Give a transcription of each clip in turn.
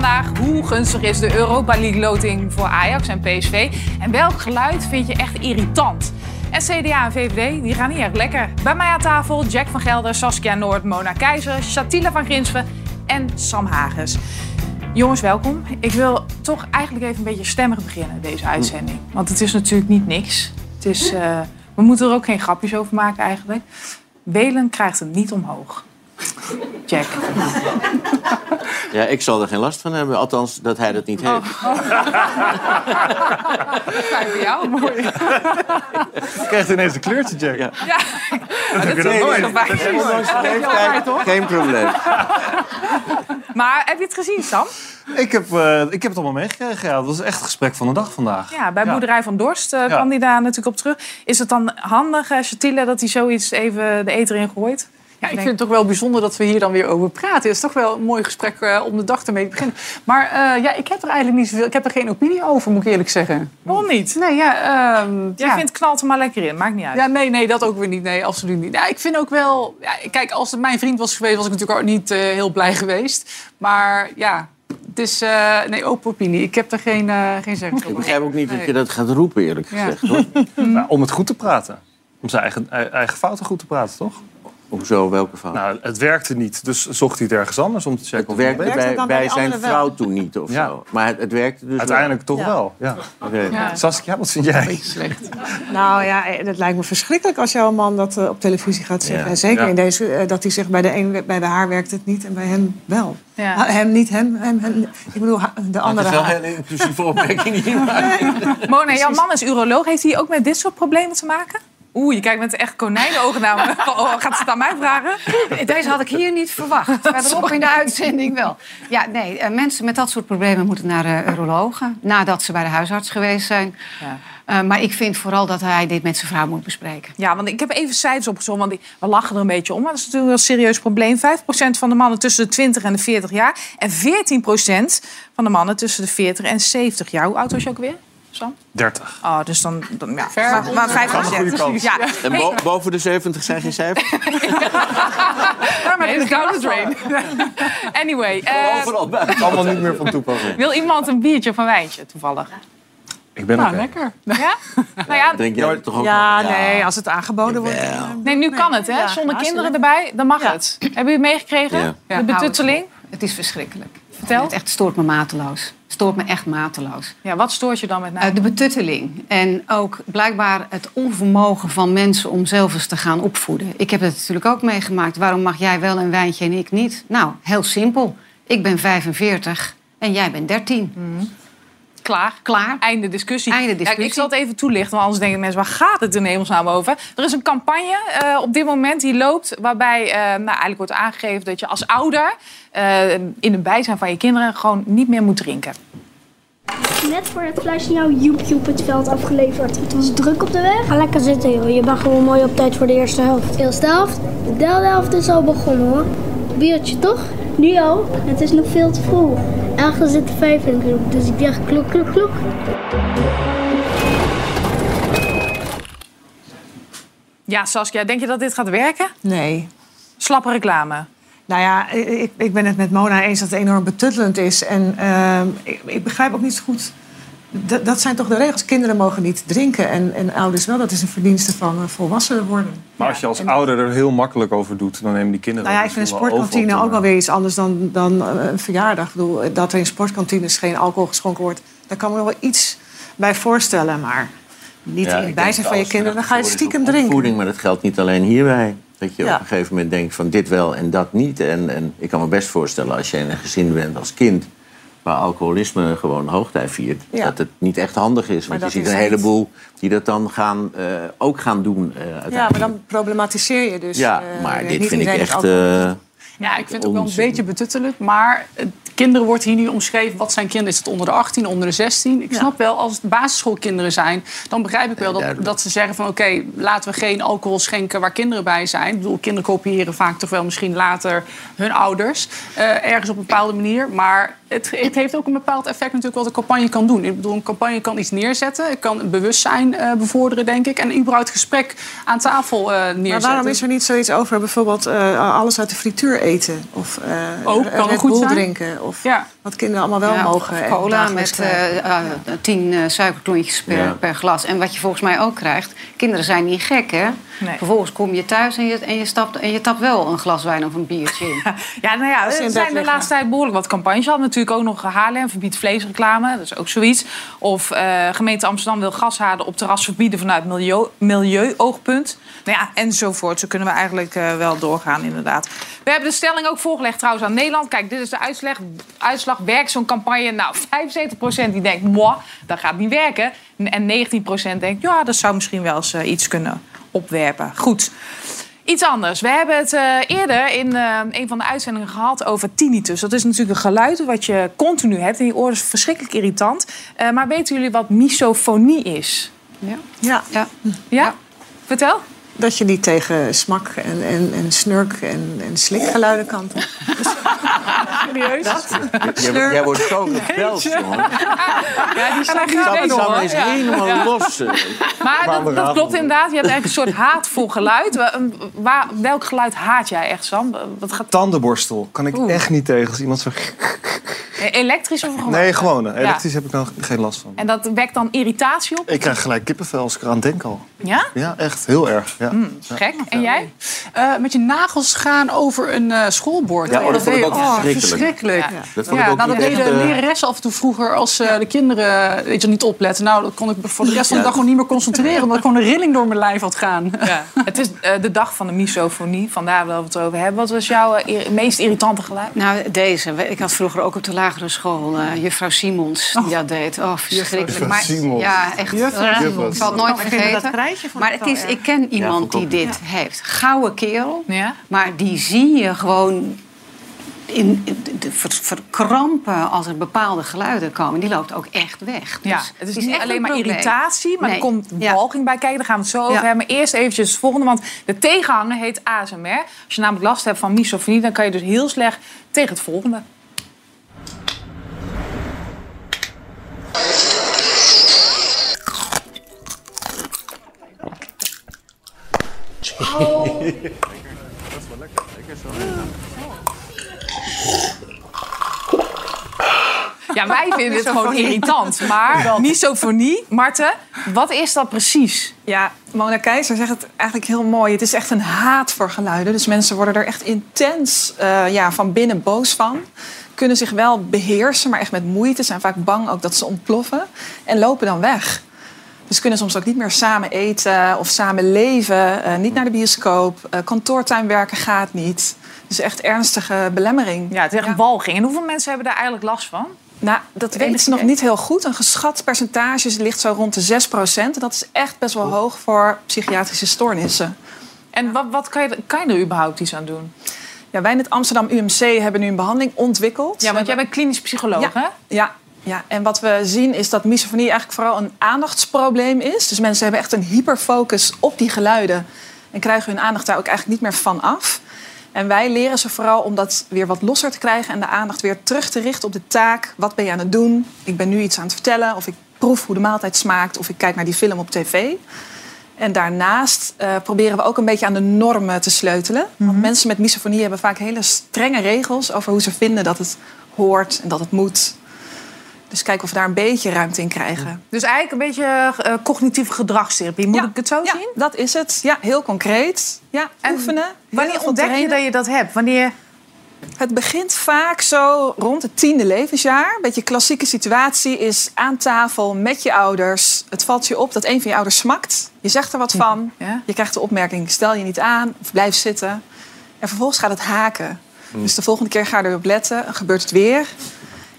vandaag. Hoe gunstig is de Europa League loting voor Ajax en PSV? En welk geluid vind je echt irritant? En CDA en VVD die gaan niet echt lekker. Bij mij aan tafel Jack van Gelder, Saskia Noord, Mona Keizer, Shatila van Grinsven en Sam Hagens. Jongens, welkom. Ik wil toch eigenlijk even een beetje stemmig beginnen, deze uitzending. Want het is natuurlijk niet niks. Het is, uh, we moeten er ook geen grapjes over maken eigenlijk. Welen krijgt het niet omhoog. Jack. Ja, ik zal er geen last van hebben. Althans, dat hij dat niet heeft. Oh. Fijn voor jou, mooi. Je krijgt ineens een kleurtje, Jack. Ja, Dat dat heb je nog nooit. Dat de leeftijd. Geen probleem. Maar heb je het gezien, Sam? Ik heb, eh, ik heb het allemaal meegekregen. Ja, dat was echt het gesprek van de dag vandaag. Ja, bij Boerderij van Dorst eh, Ja. kwam hij daar natuurlijk op terug. Is het dan handig, uh, Chatila, dat hij zoiets even de eter in gooit? Ja, ik vind het toch wel bijzonder dat we hier dan weer over praten. Het is toch wel een mooi gesprek eh, om de dag ermee te beginnen. Maar eh, ja, ik heb er eigenlijk niet zoveel... Ik heb er geen opinie over, moet ik eerlijk zeggen. Waarom niet? Nee, ja... ehm, Jij ja. vindt knalt er maar lekker in, maakt niet uit. Ja, nee, nee, dat ook weer niet. Nee, absoluut niet. Ja, ik vind ook wel... Ja, kijk, als het mijn vriend was geweest, was ik natuurlijk ook niet eh, heel blij geweest. Maar ja, het is... eh, nee, open opinie. Ik heb er geen, eh geen zeggen Ik begrijp ook niet dat je dat gaat roepen, eerlijk Ja. gezegd. Hoor. Nou, om het goed te praten. Om zijn eigen, ei- eigen fouten goed te praten, toch? Hoezo, welke fout? Nou, het werkte niet. Dus zocht hij het ergens anders om te checken het werkte bij, het dan bij bij de zijn vrouw toen niet of Ja. zo. Maar het, het werkte dus Uiteindelijk toch Ja. wel. Ja. Oké. Ja. Saskia, wat vind jij? slecht. Nou ja, eh, het lijkt me verschrikkelijk als jouw man dat eh, op televisie gaat zeggen. En zeker Ja. in deze, eh, dat hij zegt bij de een bij de haar werkt het niet en bij hem wel. Ja. Ha- Hem niet, hem, hem, hem. Ik bedoel, de andere het is wel haar. een hele inclusieve opmerking hier. maar- Mona, jouw man is uroloog. Heeft hij ook met dit soort problemen te maken? Oeh, je kijkt met echt konijnenogen naar me. Oh, gaat ze het aan mij vragen? Deze had ik hier niet verwacht. Verderop in de uitzending wel. Ja, nee, eh, mensen met dat soort problemen moeten naar de urologen. Nadat ze bij de huisarts geweest zijn. Ja. Eh, maar ik vind vooral dat hij dit met zijn vrouw moet bespreken. Ja, want ik heb even cijfers opgezocht, want we lachen er een beetje om. Maar dat is natuurlijk wel een serieus probleem. 5% van de mannen tussen de 20 en de 40 jaar. En 14% van de mannen tussen de 40 en 70 jaar. Hoe oud was je ook weer, Sam? 30. Oh, dus dan, dan ja. Maar, maar 5%. kant. Ja. En bo- boven de 70 zijn geen cijfers? is down the drain. Anyway, eh, Overal buiten. Allemaal niet meer van toepassing. wil iemand een biertje of een wijntje toevallig? Ik ben Nou, oké. lekker. Ja? Nou ja, Drink jij toch ook Ja, wel? nee, als het aangeboden wordt. Nee, nu kan het, hè? Zonder ja, kinderen erbij, dan mag Ja. het. Hebben jullie het meegekregen? De betutteling? Het is verschrikkelijk. Vertel. Het echt stoort me mateloos. Stoort me echt mateloos. Ja, wat stoort je dan met name? Eh, de betutteling. En ook blijkbaar het onvermogen van mensen om zelf eens te gaan opvoeden. Ik heb het natuurlijk ook meegemaakt. Waarom mag jij wel een wijntje en ik niet? Nou, heel simpel. Ik ben 45 en jij bent 13. Klaar. Klaar. Einde discussie. Einde Ja, discussie. ik zal het even toelichten, want anders denken mensen... waar gaat het in hemelsnaam over? Er is een campagne eh, op dit moment die loopt... waarbij eh, nou, eigenlijk wordt aangegeven dat je als ouder... eh, in het bijzijn van je kinderen gewoon niet meer moet drinken. Net voor het fluitsignaal joep joep het veld afgeleverd. Het was druk op de weg. Ga lekker zitten joh. Je bent gewoon mooi op tijd voor de eerste helft. De eerste helft? De derde helft is al begonnen hoor. Biertje toch? Nu al? Het is nog veel te vroeg. Ergens zitten vijf in de groep. Dus ik dacht klok klok klok. Ja, Saskia, denk je dat dit gaat werken? Nee. Slappe reclame. Nou ja, ik, ik ben het met Mona eens dat het enorm betuttelend is. En ehm, ik, ik begrijp ook niet zo goed. Dat, dat zijn toch de regels. Kinderen mogen niet drinken en, en ouders wel. Dat is een verdienste van eh, volwassen worden. Maar als je als ouder er heel makkelijk over doet, dan nemen die kinderen... Nou ja, ik vind een sportkantine ook wel weer iets anders dan, dan eh, een verjaardag. Ik bedoel, dat er in sportkantines geen alcohol geschonken wordt, daar kan ik me wel iets bij voorstellen. Maar niet Ja, in het bijzijn van je kinderen, dan ga je stiekem op drinken. opvoeding, maar dat geldt niet alleen hierbij. Dat je Ja. op een gegeven moment denkt van dit wel en dat niet. En, en ik kan me best voorstellen als je in een gezin bent als kind... waar alcoholisme gewoon hoogtij viert... Ja. dat het niet echt handig is. Want je ziet een heleboel die dat dan gaan, eh, ook gaan doen eh, Ja, maar dan problematiseer je dus. Ja, eh, maar dit vind ik echt... eh, Ja, ik vind het ook wel een beetje betuttelend. Maar eh, kinderen wordt hier nu omschreven. Wat zijn kinderen? Is het onder de 18, onder de 16? Ik Ja. snap wel, als het basisschoolkinderen zijn... dan begrijp ik wel dat, dat ze zeggen van... oké, laten we geen alcohol schenken waar kinderen bij zijn. Ik bedoel, kinderen kopiëren vaak toch wel misschien later hun ouders. eh, ergens op een bepaalde manier. Maar het, het heeft ook een bepaald effect natuurlijk wat een campagne kan doen. Ik bedoel, een campagne kan iets neerzetten. Het kan bewustzijn eh, bevorderen, denk ik. En überhaupt gesprek aan tafel eh neerzetten. Maar waarom is er niet zoiets over bijvoorbeeld eh, alles uit de frituur eten. Of eh Ook, kan ook Red goed Bull zijn. drinken. Of Ja. wat kinderen allemaal wel Ja, mogen. of cola met eh, eh, tien eh, suikerklontjes per, Ja. per glas. En wat je volgens mij ook krijgt, kinderen zijn niet gek, hè? Nee. Vervolgens kom je thuis en je, en, je stapt, en je tapt wel een glas wijn of een biertje in. Ja, nou ja, er zijn de liggen. laatste tijd behoorlijk wat campagnes. Je had natuurlijk ook nog Haarlem verbiedt vleesreclame. Dat is ook zoiets. Of eh, gemeente Amsterdam wil gashaarden op terras verbieden vanuit milieu, milieuoogpunt. Nou ja, enzovoort. Zo kunnen we eigenlijk eh, wel doorgaan, inderdaad. We hebben de stelling ook voorgelegd trouwens aan Nederland. Kijk, dit is de uitslag. uitslag werkt zo'n campagne? Nou, 75% die denkt, moi, dat gaat niet werken. En 19% denkt, ja, dat zou misschien wel eens eh, iets kunnen opwerpen. Goed. Iets anders. We hebben het eh, eerder in eh, een van de uitzendingen gehad over tinnitus. Dat is natuurlijk een geluid wat je continu hebt in je oren. is verschrikkelijk irritant. Eh, maar weten jullie wat misofonie is? Ja. Ja, Ja. Ja? Vertel. dat je niet tegen smak en, en, en snurk en, en slikgeluiden kan. Serieus? Jij, jij wordt zo gebeld, jongen. Ja, die niet Sam is Ja. helemaal los. eh. Maar dat, klopt inderdaad. Je hebt eigenlijk een soort haatvol geluid. Waar, welk geluid haat jij echt, Sam? Wat gaat, Tandenborstel kan ik echt niet tegen als iemand zo... elektrisch of gewoon? Nee, gewoon. Elektrisch heb ik nog geen last van. En dat wekt dan irritatie op? Ik krijg gelijk kippenvel als ik eraan denk al. Ja? Ja, echt. Heel erg. Ja. Gek. En jij? Eh, met je nagels gaan over een eh, schoolbord. Ja, oh, dat vond ik ook oh, verschrikkelijk. verschrikkelijk. Ja. Dat vond Ja, ik ook nou, dat deden echt, eh, leraressen af en toe vroeger als eh, de kinderen weet je, niet opletten. Nou, dan kon ik voor de rest van de dag gewoon niet meer concentreren. Omdat ik gewoon een rilling door mijn lijf had gaan. Ja. Het is eh, de dag van de misofonie, vandaar dat we het erover hebben. Wat was jouw meest irritante geluid? Nou, deze. Ik had vroeger ook op de lagere school eh, juffrouw Simons die dat deed. Oh, verschrikkelijk. Juffrouw Maar, Simons. Ja, echt. Juffrouw eh, Simons. Ik zal het nooit Oh, ik vind dat vergeten. Maar ik het is, ik ken iemand die dit heeft. Gouden kerel. Maar die zie je gewoon in, in de ver- verkrampen als er bepaalde geluiden komen. Die loopt ook echt weg. Dus Ja, het is niet alleen een maar irritatie, maar Nee. er komt Ja. walging bij kijken. Daar gaan we het zo over Ja. hebben. Maar eerst eventjes het volgende, want de tegenhanger heet ASMR. Als je namelijk last hebt van misofonie, dan kan je dus heel slecht tegen het volgende. Ja, wij vinden het gewoon irritant. Maar misofonie, Marten, wat is dat precies? Ja, Mona Keizer zegt het eigenlijk heel mooi. Het is echt een haat voor geluiden. Dus mensen worden er echt intens eh, ja, van binnen boos van. Kunnen zich wel beheersen, maar echt met moeite. Zijn vaak bang ook dat ze ontploffen. En lopen dan weg. Dus kunnen soms ook niet meer samen eten of samen leven. eh, niet naar de bioscoop. eh kantoortuin werken gaat niet. Dus echt ernstige belemmering. Ja, het is echt walging. En hoeveel mensen hebben daar eigenlijk last van? Nou, dat weten ze nog niet heel goed. Een geschat percentage ligt zo rond de 6% En dat is echt best wel hoog voor psychiatrische stoornissen. En wat, wat kan, je, kan je er überhaupt iets aan doen? Ja, wij in het Amsterdam UMC hebben nu een behandeling ontwikkeld. Ja, want jij bent klinisch psycholoog, ja, hè? Ja, ja, en wat we zien is dat misofonie eigenlijk vooral een aandachtsprobleem is. Dus mensen hebben echt een hyperfocus op die geluiden... en krijgen hun aandacht daar ook eigenlijk niet meer van af. En wij leren ze vooral om dat weer wat losser te krijgen... en de aandacht weer terug te richten op de taak. Wat ben je aan het doen? Ik ben nu iets aan het vertellen. Of ik proef hoe de maaltijd smaakt. Of ik kijk naar die film op tv. En daarnaast eh, proberen we ook een beetje aan de normen te sleutelen. Want mensen met misofonie hebben vaak hele strenge regels... over hoe ze vinden dat het hoort en dat het moet... Dus kijken of we daar een beetje ruimte in krijgen. Dus eigenlijk een beetje eh, cognitieve gedragstherapie. Moet Ja. ik het zo ja, zien? dat is het. Ja, heel concreet. Ja, En oefenen. Wanneer ontdek je dat je dat hebt? Wanneer... Het begint vaak zo rond het tiende levensjaar. Een beetje klassieke situatie is aan tafel met je ouders. Het valt je op dat een van je ouders smakt. Je zegt er wat van. Ja. Je krijgt de opmerking, stel je niet aan of blijf zitten. En vervolgens gaat het haken. Dus de volgende keer ga je erop letten, dan gebeurt het weer.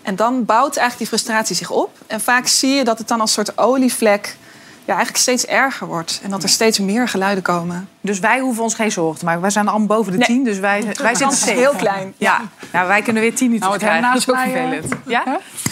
En dan bouwt eigenlijk die frustratie zich op. En vaak zie je dat het dan als soort olievlek ja, eigenlijk steeds erger wordt. En dat er steeds meer geluiden komen. Dus wij hoeven ons geen zorgen te maken. Wij zijn allemaal boven de Nee. tien, dus wij, wij zitten safe. heel klein. Ja, nou, wij kunnen weer tien minuten Nou, het krijgen. Dat is ook vervelend. Ja?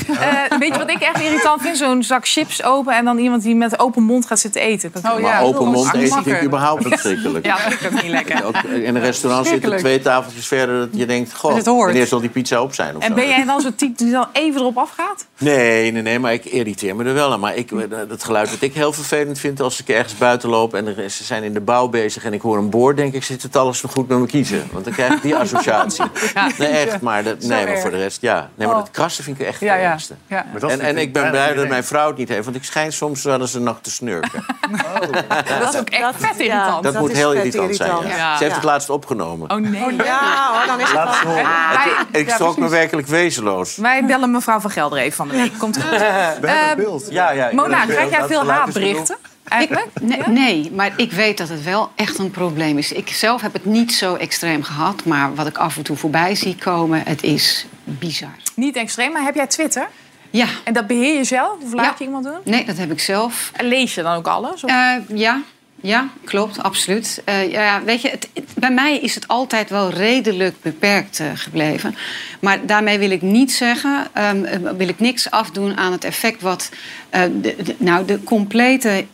Eh, weet je wat ik echt irritant vind? Zo'n zak chips open en dan iemand die met open mond gaat zitten eten. Dat Oh, Maar ja. open mond eten vind ik überhaupt verschrikkelijk. Ja, dat vind ik ook niet lekker. Ook in een restaurant zitten twee tafeltjes verder dat je denkt... Goh, het hoort. wanneer zal die pizza op zijn? Of En zo. ben jij dan zo'n type die dan even erop afgaat? Nee, nee, nee, maar ik irriteer me er wel aan. Maar ik, het geluid dat ik heel vervelend vind als ik ergens buiten loop... en er is- ze zijn in de bouw bezig en ik hoor een boor, denk ik, zit het alles nog goed met me kiezen. Want dan krijg ik die associatie. Nee, echt, maar, dat, nee, maar voor de rest, ja. Nee, maar Oh. dat krassen vind ik echt Ja, het ja. ergste. ja. En, en ik ben blij dat mijn vrouw het niet heeft, want ik schijn soms wel eens een nacht te snurken. Dat is ook echt vet irritant. Dat, Dat moet heel irritant, zijn. irritant. Ja. Ja. Ze heeft Ja. het laatst opgenomen. Oh nee. Ja, hoor, dan is het Laat wel... het horen. Wij, ik ja, schrok me werkelijk wezenloos. Wij bellen mevrouw van Gelder even van de week. Komt goed. We hebben Ehm, een beeld. Ja, ja. Mona, krijg jij veel haatberichten? Eigenlijk? Nee, nee, maar ik weet dat het wel echt een probleem is. Ik zelf heb het niet zo extreem gehad, maar wat ik af en toe voorbij zie komen, het is bizar. Niet extreem, maar heb jij Twitter? Ja, En dat beheer je zelf? Of laat Ja. je iemand doen? nee, dat heb ik zelf. En lees je dan ook alles? Eh, ja, ja, klopt, absoluut. Eh, ja, weet je, het, het- bij mij is het altijd wel redelijk beperkt eh, gebleven. Maar daarmee wil ik niet zeggen, ehm, eh, wil ik niks afdoen aan het effect wat, de, de- nou, de complete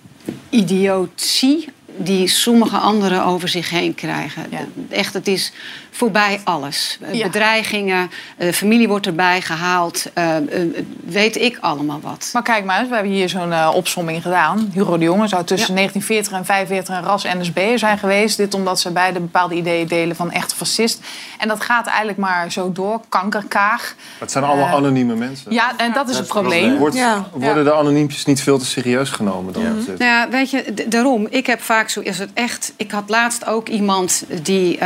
idiotie die sommige anderen over zich heen krijgen. Ja. Echt, het is voorbij alles. Eh, Ja. Bedreigingen, eh, familie wordt erbij gehaald, eh, weet ik allemaal wat. Maar kijk maar eens, we hebben hier zo'n opsomming gedaan. Hugo de Jonge zou tussen Ja. 1940 en 45 een ras NSB'er zijn geweest. Dit omdat ze beide bepaalde ideeën delen van echte fascist. En dat gaat eigenlijk maar zo door. Kankerkaag. Het zijn allemaal anonieme mensen. Ja, en dat is het het probleem. Wordt, Ja. Worden de anoniempjes niet veel te serieus genomen dan? is? Nou ja, weet je, daarom. Ik heb vaak zo, is het echt. Ik had laatst ook iemand die,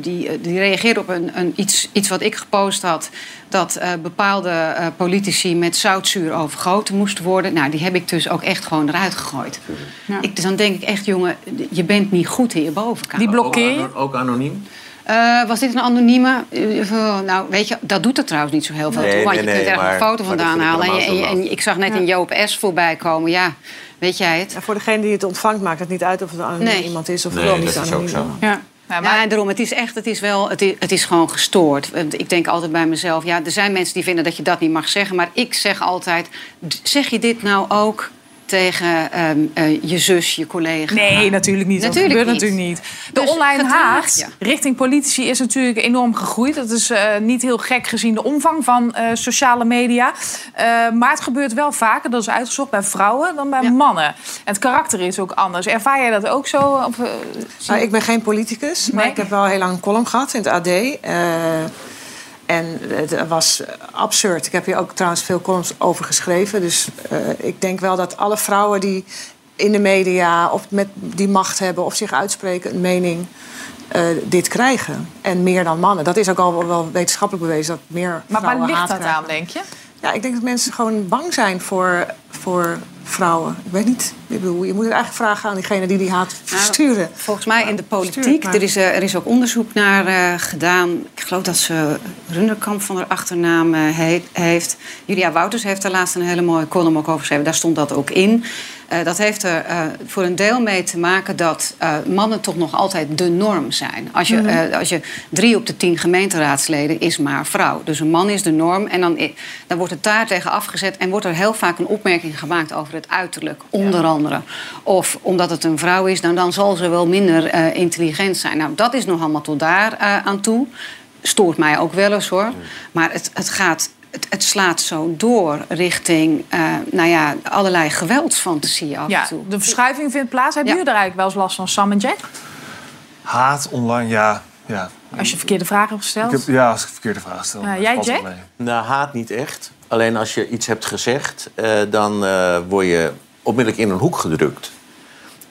die, eh, die reageerde op een, een iets, iets wat ik gepost had. Dat eh, bepaalde eh, politici met zoutzuur overgoten moesten worden. Nou, die heb ik dus ook echt gewoon eruit gegooid. Ik, dus dan denk ik echt, jongen, je bent niet goed in je bovenkamer. Die blokkeer. Ook, ook anoniem? Eh, was dit een anonieme? Nou, weet je, dat doet er trouwens niet zo heel veel Nee, toe. Want nee, je kunt nee, er een foto vandaan halen. En, je, en, je- helemaal zo en ik zag net een Joop S. voorbij komen. Ja, weet jij het? Ja, voor degene die het ontvangt maakt het niet uit of het anoniem Nee. iemand is of Nee, wel niet dat is ook anoniem. zo. Ja. Ja, maar- Ja, en daarom, het is echt, het is wel, het is, het is gewoon gestoord. Want Ik denk altijd bij mezelf, ja, er zijn mensen die vinden dat je dat niet mag zeggen. Maar ik zeg altijd, zeg je dit nou ook tegen ehm, eh, je zus, je collega? Nee, natuurlijk niet. Natuurlijk dat gebeurt niet. natuurlijk niet. De Dus online haat richting politici is natuurlijk enorm gegroeid. Dat is eh, niet heel gek gezien de omvang van eh, sociale media. Eh, maar het gebeurt wel vaker, dat is uitgezocht, bij vrouwen dan bij Ja. mannen. En het karakter is ook anders. Ervaar jij dat ook zo? Of, Nou, ik ben geen politicus, maar Nee? ik heb wel heel lang een column gehad in het AD. En het was absurd. Ik heb hier ook trouwens veel columns over geschreven. Dus eh, ik denk wel dat alle vrouwen die in de media of met die macht hebben of zich uitspreken, een mening, eh, dit krijgen. En meer dan mannen. Dat is ook al wel wetenschappelijk bewezen dat meer maar waar ligt dat krijgen. aan, denk je? Ja, ik denk dat mensen gewoon bang zijn voor, voor vrouwen. Ik weet niet. Ik bedoel, je moet het eigenlijk vragen aan diegene die die haat versturen. Volgens mij in de politiek, er is, eh, er is ook onderzoek naar eh, gedaan. Ik geloof dat ze Runderkamp van haar achternaam eh, heet- heeft. Julia Wouters heeft daar laatst een hele mooie column ook over geschreven. Daar stond dat ook in. Eh, dat heeft er eh, voor een deel mee te maken dat eh, mannen toch nog altijd de norm zijn. Als je, eh, als je drie op de tien gemeenteraadsleden is maar vrouw. Dus een man is de norm en dan, dan wordt het daar tegen afgezet... en wordt er heel vaak een opmerking gemaakt over het uiterlijk, onder andere. Of omdat het een vrouw is, nou, dan zal ze wel minder intelligent zijn. Nou, dat is nog allemaal tot daar aan toe. Stoort mij ook wel eens hoor. Maar het, het gaat... Het, het slaat zo door richting eh, nou ja, allerlei geweldsfantasieën af Ja, en toe. de verschuiving vindt plaats. Hebben Ja. jullie er eigenlijk wel eens last van, Sam en Jack? Haat online, ja. ja. Als je verkeerde vragen hebt Ik gesteld? heb, ja, als ik verkeerde vraag stel. Jij, Jack? Nou, haat niet echt. Alleen als je iets hebt gezegd, eh, dan eh, word je onmiddellijk in een hoek gedrukt.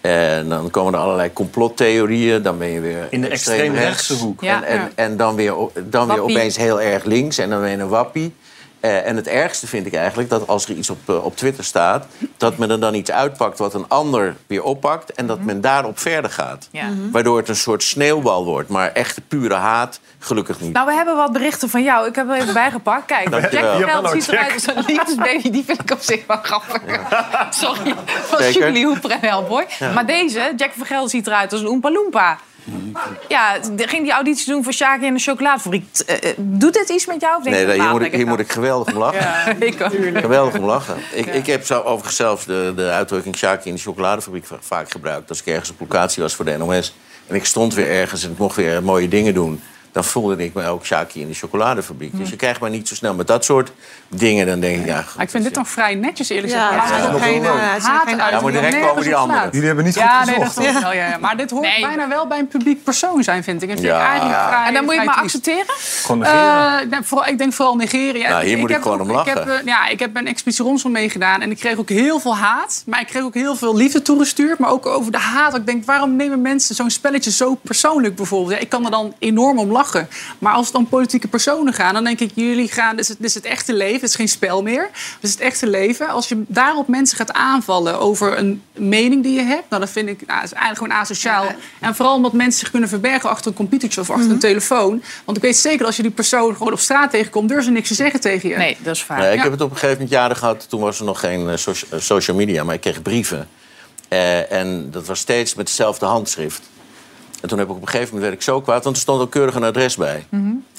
En dan komen er allerlei complottheorieën. Dan ben je weer In de extreem rechtse hoek. Ja. En, en, en dan, weer, dan weer opeens heel erg links. En dan ben je een wappie. Eh, en het ergste vind ik eigenlijk dat als er iets op, eh, op Twitter staat... dat men er dan iets uitpakt wat een ander weer oppakt... en dat men daarop verder gaat. Ja. Waardoor het een soort sneeuwbal wordt. Maar echte pure haat, gelukkig niet. Nou, we hebben wat berichten van jou. Ik heb er even bijgepakt. Kijk, Jack Dankjewel. Jawel, ziet eruit als een liefdesbaby. Die vind ik op zich wel grappig. Sorry, van. Jubilee Hoeper en. Maar deze, Jack van Gelder ziet eruit als een Oompa Loompa. Ja, ging die auditie doen voor Shaki in de chocoladefabriek. Eh, eh, doet dit iets met jou? Of denk Nee, je, hier, moet ik, hier moet ik geweldig om lachen. Ja, ik ook. Geweldig om lachen. Ik, ik heb zo overigens zelf de, de uitdrukking Sjaki in de chocoladefabriek va- vaak gebruikt. Als ik ergens op locatie was voor de NOS. En ik stond weer ergens en ik mocht weer mooie dingen doen. Dan voelde ik me ook Shaki in de chocoladefabriek. Dus je krijgt maar niet zo snel met dat soort dingen. Dan denk ik, ja, Maar ik vind dit nog vrij netjes eerlijk Ja, gezegd. Maar ook geen, geen Ja, maar direct komen die anderen. Jullie hebben niet goed Ja, nee, dat wel. Ja, ja. Maar dit hoort Nee. bijna wel bij een publiek persoon zijn, vind ik. En vind Ja. ik eigenlijk vrij, En dan moet je het maar accepteren? Gewoon negeren. Eh, nee, vooral, ik denk vooral negeren. Ja, Nou, hier moet ik heb gewoon om lachen. Ik heb, eh, ja, ik heb een expeditie Romsel meegedaan en ik kreeg ook heel veel haat. Maar ik kreeg ook heel veel liefde toegestuurd. Maar ook over de haat. Ik denk, waarom nemen mensen zo'n spelletje zo persoonlijk bijvoorbeeld? Ja, ik kan er dan enorm om lachen. Maar als het dan politieke personen gaan, dan denk ik, jullie gaan, dit is het, dit is het echte leven. Het is geen spel meer. Dit is het echte leven. Als je daarop mensen gaat aanvallen over een mening die je hebt, nou, dan vind ik, nou, dat is eigenlijk gewoon asociaal. En vooral omdat mensen zich kunnen verbergen achter een computertje of achter Mhm. een telefoon. Want ik weet zeker dat als je die persoon gewoon op straat tegenkomt, durven ze niks te zeggen tegen je. Nee, dat is waar. Nee, ik Ja. heb het op een gegeven moment jaren gehad. Toen was er nog geen eh, eh, social media, maar ik kreeg brieven. Eh, en dat was steeds met hetzelfde handschrift. En toen heb ik op een gegeven moment werd ik zo kwaad, want er stond ook keurig een adres bij.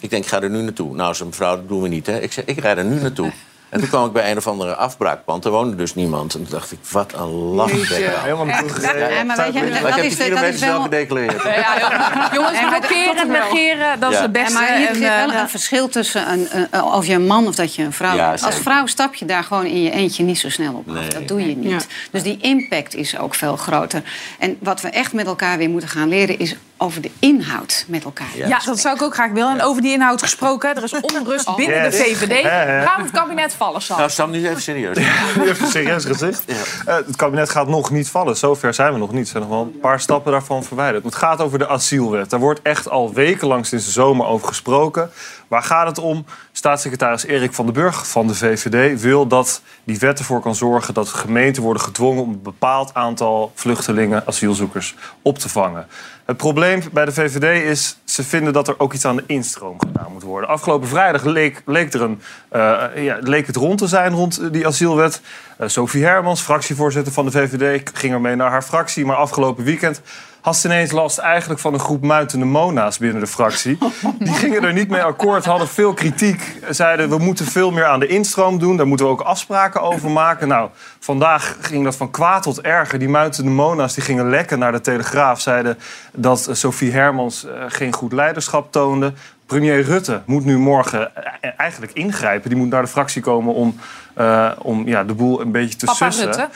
Ik denk, ik ga er nu naartoe. Nou, zei mevrouw, dat doen we niet. Hè. Ik zei, ik rijd er nu naartoe. En toen kwam ik bij een of andere afbraakpand. Er woonde dus niemand. En toen dacht ik, wat een lachwekker. Helemaal niet teruggereden. Ja, maar weet je, dat, ik dat heb is, die dat is wel gedeclareerd. Jongens, blokkeren, negeren, dat is het Ja, beste. maar hier En, zit wel een verschil tussen een, een- of je een man of dat je een vrouw bent. Als vrouw stap je daar gewoon in je eentje niet zo snel op af. Dat doe je niet. Dus die impact is ook veel groter. En wat we echt met elkaar weer moeten gaan leren... is over de inhoud met elkaar. Ja, dat zou ik ook graag willen. En over die inhoud gesproken, er is onrust binnen de. VVD. Gaat het kabinet vallen, Sam? Nou, Sam, nu even serieus. Nu even serieus gezegd. Eh, het kabinet gaat nog niet vallen. Zover zijn we nog niet. Er zijn nog wel een paar stappen daarvan verwijderd. Het gaat over de asielwet. Daar wordt echt al wekenlang sinds de zomer over gesproken. Waar gaat het om? Staatssecretaris Erik van den Burg van de VVD wil dat die wet ervoor kan zorgen dat gemeenten worden gedwongen om een bepaald aantal vluchtelingen, asielzoekers op te vangen. Het probleem bij de VVD is, ze vinden dat er ook iets aan de instroom gedaan moet worden. Afgelopen vrijdag leek, leek, er een, eh, ja, leek het rond te zijn rond die asielwet. Eh, Sophie Hermans, fractievoorzitter van de VVD, ging ermee naar haar fractie. Maar afgelopen weekend had ze ineens last eigenlijk van een groep muitende mona's binnen de fractie. Die gingen er niet mee akkoord, hadden veel kritiek. Zeiden we moeten veel meer aan de instroom doen. Daar moeten we ook afspraken over maken. Nou, vandaag ging dat van kwaad tot erger. Die muitende mona's die gingen lekken naar de Telegraaf. Zeiden dat eh, Sophie Hermans eh, geen goed leiderschap toonde. Premier Rutte moet nu morgen eh, eigenlijk ingrijpen. Die moet naar de fractie komen om, eh, om ja, de boel een beetje te Papa sussen. Rutte.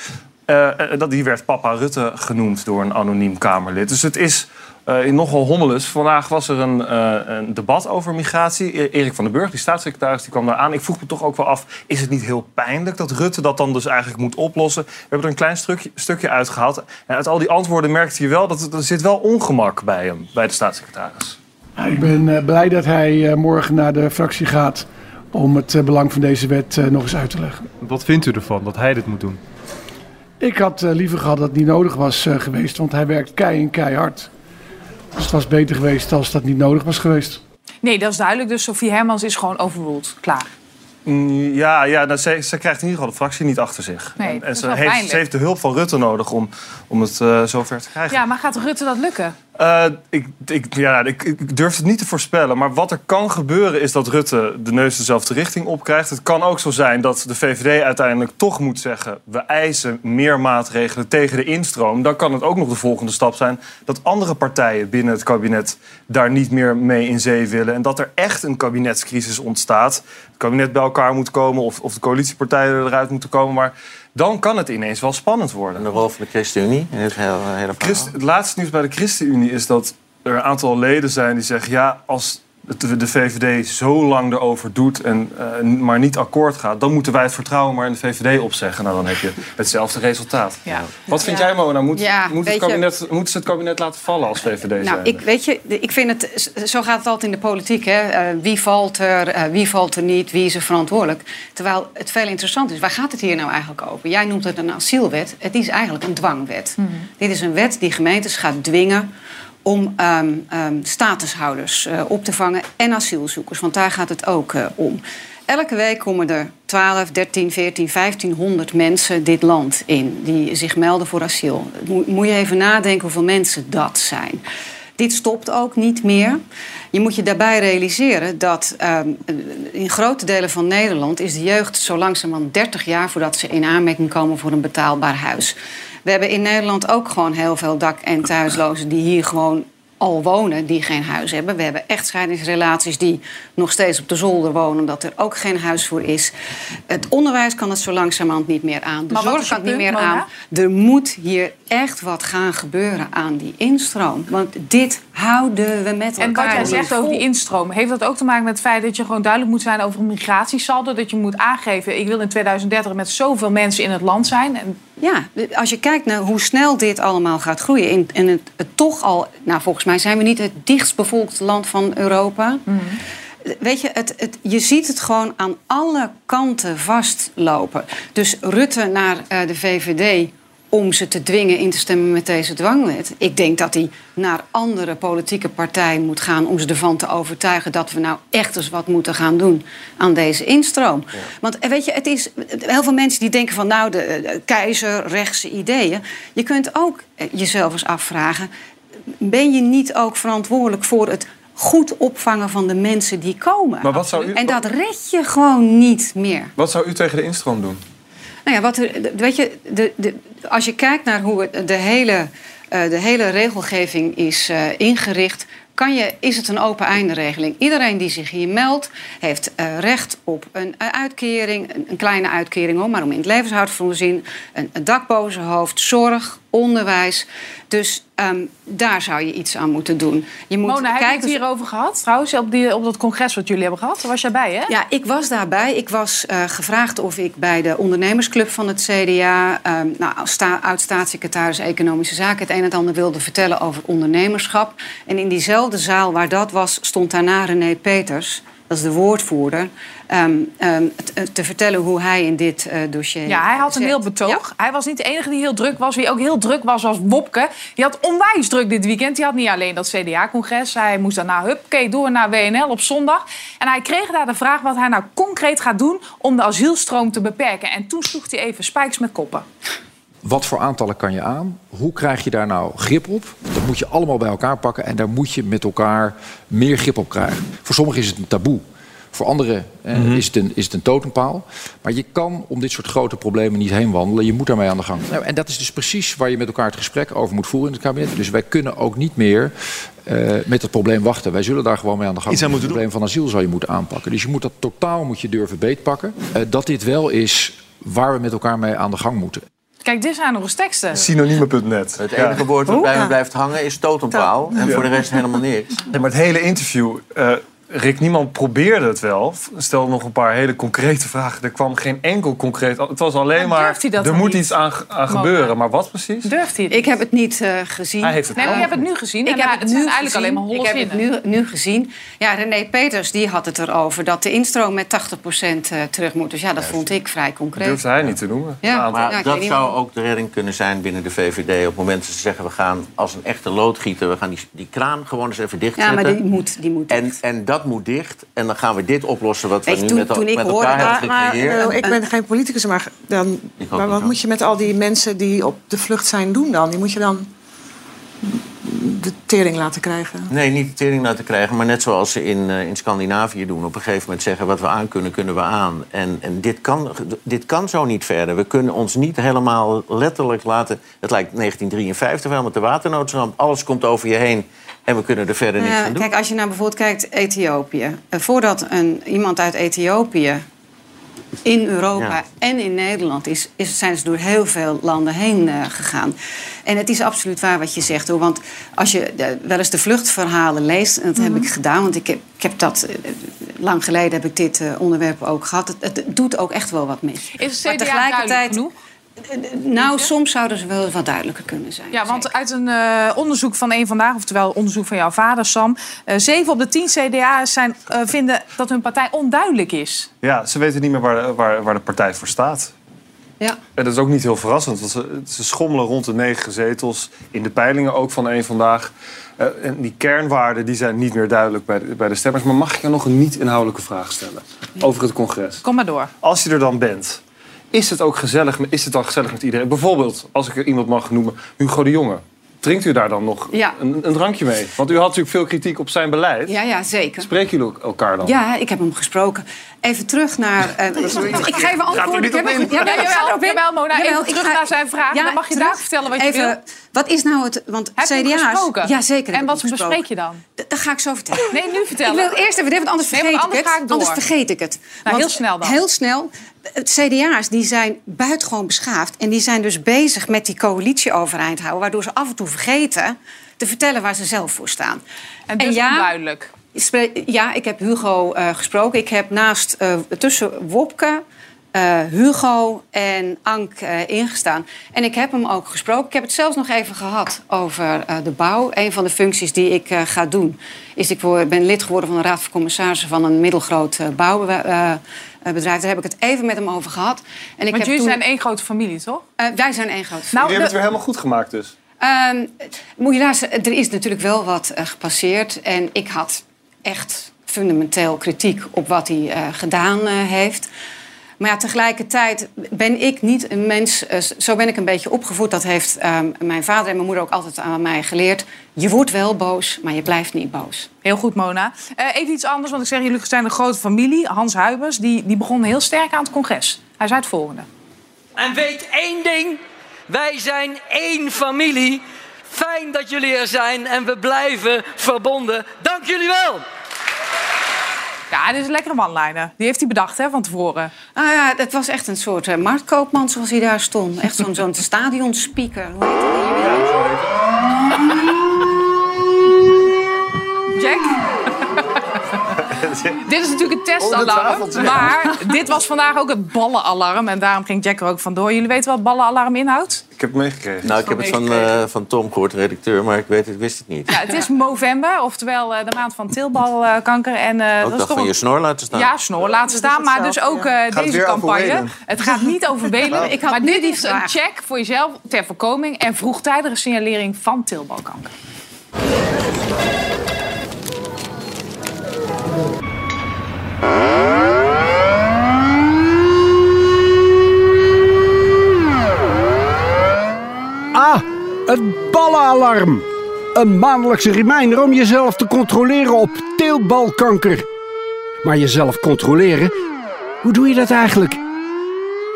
Eh, eh, dat, die werd Papa Rutte genoemd door een anoniem Kamerlid. Dus het is eh, nogal hommeles. Vandaag was er een, eh, een debat over migratie. E- Erik van den Burg, die staatssecretaris, die kwam daar aan. Ik vroeg me toch ook wel af, is het niet heel pijnlijk dat Rutte dat dan dus eigenlijk moet oplossen? We hebben er een klein stukje, stukje uitgehaald. En uit al die antwoorden merkte je wel dat er, zit wel ongemak bij hem, bij de staatssecretaris. Ik ben blij dat hij eh, morgen naar de fractie gaat om het belang van deze wet nog eens uit te leggen. Wat vindt u ervan dat hij dit moet doen? Ik had eh, liever gehad dat het niet nodig was eh, geweest, want hij werkt kei en keihard. Dus het was beter geweest als dat niet nodig was geweest. Nee, dat is duidelijk. Dus Sophie Hermans is gewoon overruled. Klaar. Mm, Ja, ja nou, ze, ze krijgt in ieder geval de fractie niet achter zich. Nee, en dat en is ze, wel heeft, ze heeft de hulp van Rutte nodig om, om het eh, zover te krijgen. Ja, maar gaat Rutte dat lukken? Eh, ik, ik, ja, ik, durf het niet te voorspellen. Maar wat er kan gebeuren is dat Rutte de neus dezelfde richting opkrijgt. Het kan ook zo zijn dat de VVD uiteindelijk toch moet zeggen... we eisen meer maatregelen tegen de instroom. Dan kan het ook nog de volgende stap zijn... dat andere partijen binnen het kabinet daar niet meer mee in zee willen. En dat er echt een kabinetscrisis ontstaat. Het kabinet bij elkaar moet komen of, of de coalitiepartijen eruit moeten komen. Maar dan kan het ineens wel spannend worden. En de rol van de ChristenUnie? in Het hele, hele het laatste nieuws bij de ChristenUnie is dat er een aantal leden zijn die zeggen... ja, als het- de VVD zo lang erover doet en eh, maar niet akkoord gaat... dan moeten wij het vertrouwen maar in de VVD opzeggen. Nou, dan heb je hetzelfde resultaat. Ja. Wat vind jij, Mona? Moet, Ja, moet het je- kabinet, moeten ze het kabinet laten vallen als VVD Nou, ik, weet je, ik vind het, zo gaat het altijd in de politiek. Hè? Eh, wie valt er, eh, wie valt er niet, wie is er verantwoordelijk? Terwijl het veel interessant is, waar gaat het hier nou eigenlijk over? Jij noemt het een asielwet, het is eigenlijk een dwangwet. Dit is een wet die gemeentes gaat dwingen om ehm, statushouders eh, op te vangen en asielzoekers, want daar gaat het ook eh, om. Elke week komen er 12, 13, 14, 1500 mensen dit land in die zich melden voor asiel. Mo- Moet je even nadenken hoeveel mensen dat zijn. Dit stopt ook niet meer. Je moet je daarbij realiseren dat ehm, in grote delen van Nederland is de jeugd zo langzamerhand 30 jaar voordat ze in aanmerking komen voor een betaalbaar huis. We hebben in Nederland ook gewoon heel veel dak- en thuislozen die hier gewoon al wonen die geen huis hebben. We hebben echtscheidingsrelaties die nog steeds op de zolder wonen... omdat er ook geen huis voor is. Het onderwijs kan het zo langzamerhand niet meer aan. De Maar zorg kan het niet meer aan. Er moet hier echt wat gaan gebeuren aan die instroom. Want dit houden we met elkaar En wat jij zegt over die instroom, heeft dat ook te maken met het feit dat je gewoon duidelijk moet zijn over een migratiesaldo? Dat je moet aangeven, ik wil in 2030 met zoveel mensen in het land zijn. En Ja, als je kijkt naar hoe snel dit allemaal gaat groeien... het, het toch al... Nou, volgens mij zijn we niet het dichtst bevolkte land van Europa. Weet je, het, het, je ziet het gewoon aan alle kanten vastlopen. Dus Rutte naar eh, de VVD om ze te dwingen in te stemmen met deze dwangwet. Ik denk dat hij naar andere politieke partijen moet gaan... om ze ervan te overtuigen dat we nou echt eens wat moeten gaan doen aan deze instroom. Want eh, weet je, het is heel veel mensen die denken van... nou, de, eh, keizer, rechtse ideeën. Je kunt ook jezelf eens afvragen... ben je niet ook verantwoordelijk voor het goed opvangen van de mensen die komen? Maar wat zou u- En dat red je gewoon niet meer. Wat zou u tegen de instroom doen? Nou ja, wat er, weet je, de, de, als je kijkt naar hoe de, hele, eh, de hele regelgeving is eh, ingericht, kan je, is het een open einde regeling. Iedereen die zich hier meldt, heeft eh, recht op een, eh, uitkering, een, een kleine uitkering hoor, maar om in het levenshoud te voorzien, een, een dak boven zijn hoofd, zorg, onderwijs. Dus ehm, daar zou je iets aan moeten doen. Je moet Mona, heb je het kijken- hierover gehad? Trouwens, op, die, op dat congres wat jullie hebben gehad, was jij bij, hè? Ja, ik was daarbij. Ik was eh, gevraagd of ik bij de ondernemersclub van het CDA... ehm, nou, als sta- oud-staatssecretaris Economische Zaken... het een en ander wilde vertellen over ondernemerschap. En in diezelfde zaal waar dat was, stond daarna René Peters... dat is de woordvoerder... ehm, ehm, t- te vertellen hoe hij in dit eh, dossier... Ja, hij had een heel betoog. Hij was niet de enige die heel druk was. Wie ook heel druk was, was Wopke. Die had onwijs druk dit weekend. Die had niet alleen dat CDA-congres. Hij moest daarna hupke door naar WNL op zondag. En hij kreeg daar de vraag wat hij nou concreet gaat doen... om de asielstroom te beperken. En toen sloeg hij even spijks met koppen. Wat voor aantallen kan je aan? Hoe krijg je daar nou grip op? Dat moet je allemaal bij elkaar pakken en daar moet je met elkaar meer grip op krijgen. Voor sommigen is het een taboe. Voor anderen eh, is, het een, is het een totempaal. Maar je kan om dit soort grote problemen niet heen wandelen. Je moet daarmee aan de gang. Nou, en dat is dus precies waar je met elkaar het gesprek over moet voeren in het kabinet. Dus wij kunnen ook niet meer eh, met het probleem wachten. Wij zullen daar gewoon mee aan de gang. Iets aan het probleem van asiel zou je moeten aanpakken. Dus je moet dat totaal moet je durven beetpakken. Eh, dat dit wel is waar we met elkaar mee aan de gang moeten. Kijk, dit zijn nog eens teksten. Synonieme.net. Het enige woord wat bij me blijft hangen is totempaal. En voor de rest helemaal niks. Ja, maar het hele interview, eh, Rick Niemand probeerde het wel. Stelde nog een paar hele concrete vragen. Er kwam geen enkel concreet... Het was alleen Maar maar, durft hij dat er moet niet? iets aan, gebeuren. Maar wat precies? Durft hij het Ik heb het niet eh, gezien. Hij heeft het Nee, maar je hebt het nu gezien. Ik en heb het nu eigenlijk gezien. alleen maar holle Ik heb het nu, nu gezien. Ja, René Peters die had het erover dat de instroom met 80% eh, terug moet. Dus ja, dat vond ik vrij Dat concreet. durfde hij niet te noemen. Ja. Maar Ja, dat zou ook de redding kunnen zijn binnen de VVD. Op het moment dat ze zeggen, we gaan als een echte loodgieter... we gaan die, die kraan gewoon eens even Ja, dichtzetten. maar die moet, die moet en, dicht. en dat moet dicht. En dan gaan we dit oplossen wat we nu toen- met, toen ik met hoorde elkaar dat- hebben Maar gecreëerd. eh, ik ben geen politicus, maar, dan, maar wat moet je met al die mensen die op de vlucht zijn doen dan? Die moet je dan de tering laten krijgen. Nee, niet de tering laten krijgen, maar net zoals ze in, eh, in Scandinavië doen. Op een gegeven moment zeggen wat we aan kunnen, kunnen we aan. En, en dit, kan, dit kan zo niet verder. We kunnen ons niet helemaal letterlijk laten... Het lijkt 1953 wel met de waternoodramp. Alles komt over je heen en we kunnen er verder niks Ja, aan doen. kijk, als je nou bijvoorbeeld kijkt Ethiopië. Eh, voordat een, iemand uit Ethiopië in Europa Ja. en in Nederland is, is, zijn ze door heel veel landen heen eh, gegaan. En het is absoluut waar wat je zegt hoor. Want als je eh, wel eens de vluchtverhalen leest, en dat heb ik gedaan, want ik heb, ik heb dat eh, lang geleden heb ik dit eh, onderwerp ook gehad. Het, het doet ook echt wel wat mis. Is Maar het CDA duidelijk genoeg? Nou, soms zouden ze wel wat duidelijker kunnen zijn. Ja, want uit een eh, onderzoek van één vandaag, oftewel onderzoek van jouw vader, Sam. eh, zeven op de tien CDA's zijn, eh, vinden dat hun partij onduidelijk is. Ja, ze weten niet meer waar de, waar, waar de partij voor staat. Ja. En dat is ook niet heel verrassend, want ze, ze schommelen rond de negen zetels. In de peilingen ook van één vandaag. Eh, en die kernwaarden die zijn niet meer duidelijk bij de, bij de stemmers. Maar mag ik je nog een niet-inhoudelijke vraag stellen over het congres? Kom maar door. Als je er dan bent, is het ook gezellig, is het dan gezellig met iedereen? Bijvoorbeeld, als ik er iemand mag noemen, Hugo de Jonge. Drinkt u daar dan nog Ja. een, een drankje mee? Want u had natuurlijk veel kritiek op zijn beleid. Ja, ja, zeker. Spreken jullie elkaar dan? Ja, ik heb hem gesproken. Even terug naar... eh, ik geef een antwoord. Ik heb? Ja, ik ga Jawel, jawel, Mona, even ik terug naar zijn vraag. Dan mag je daar vertellen wat je even, wil. Wat is nou het... Want Heb CDA's... gesproken? Ja, zeker. En ik wat bespreek je dan? Dat ga ik zo vertellen. Nee, nu Ik vertellen. wil het eerst even dit, want anders Nee, vergeet want ik anders het. ga ik door. Anders vergeet ik het. Nou, Want heel snel dan. Heel snel. Het CDA's die zijn buitengewoon beschaafd. En die zijn dus bezig met die coalitie overeind houden. Waardoor ze af en toe vergeten te vertellen waar ze zelf voor staan. En dus onduidelijk. Ja, ik heb Hugo eh, gesproken. Ik heb naast eh, tussen Wopke, eh, Hugo en Ank eh, ingestaan. En ik heb hem ook gesproken. Ik heb het zelfs nog even gehad over eh, de bouw. Een van de functies die ik eh, ga doen is ik word- ben lid geworden van de Raad van Commissarissen van een middelgroot eh, bouwbedrijf. Daar heb ik het even met hem over gehad. En ik Want heb jullie toen- zijn één grote familie, toch? Eh, wij zijn één grote Nou, Jullie hebben het weer helemaal goed gemaakt dus. Ehm, moet je luisteren, er is natuurlijk wel wat eh, gepasseerd. En ik had echt fundamenteel kritiek op wat hij eh, gedaan eh, heeft. Maar ja, tegelijkertijd ben ik niet een mens... eh, zo ben ik een beetje opgevoed. Dat heeft ehm, mijn vader en mijn moeder ook altijd aan mij geleerd. Je wordt wel boos, maar je blijft niet boos. Heel goed, Mona. Eh, even iets anders, want ik zeg, jullie zijn een grote familie. Hans Huibers, die, die begon heel sterk aan het congres. Hij zei het volgende. En weet één ding: wij zijn één familie. Fijn dat jullie er zijn en we blijven verbonden. Dank jullie wel. Ja, dit is een lekkere one-liner. Die heeft hij bedacht hè, van tevoren. Ah ja, het was echt een soort eh, marktkoopman zoals hij daar stond. Echt zo'n zo'n stadionspeaker. Hoe heet dat? Jack? dit is natuurlijk een het testalarm. Maar dit was vandaag ook het ballenalarm. En daarom ging Jack er ook vandoor. Jullie weten wat ballenalarm inhoudt? Ik heb het meegekregen. Nou, ik heb het van, eh, van Tom gehoord, de redacteur, maar ik, weet, het- wist het niet. Ja, het is Movember, oftewel eh, de maand van teelbalkanker. En, eh, Ook dat is toch van je snor laten staan. Ja, snor laten staan. Maar dus ook eh, deze campagne. Het gaat niet over Wenen. Ik had maar nu dit die is een check voor jezelf ter voorkoming en vroegtijdige signalering van teelbalkanker. Ah, het ballenalarm. Een maandelijkse reminder om jezelf te controleren op teelbalkanker. Maar jezelf controleren? Hoe doe je dat eigenlijk?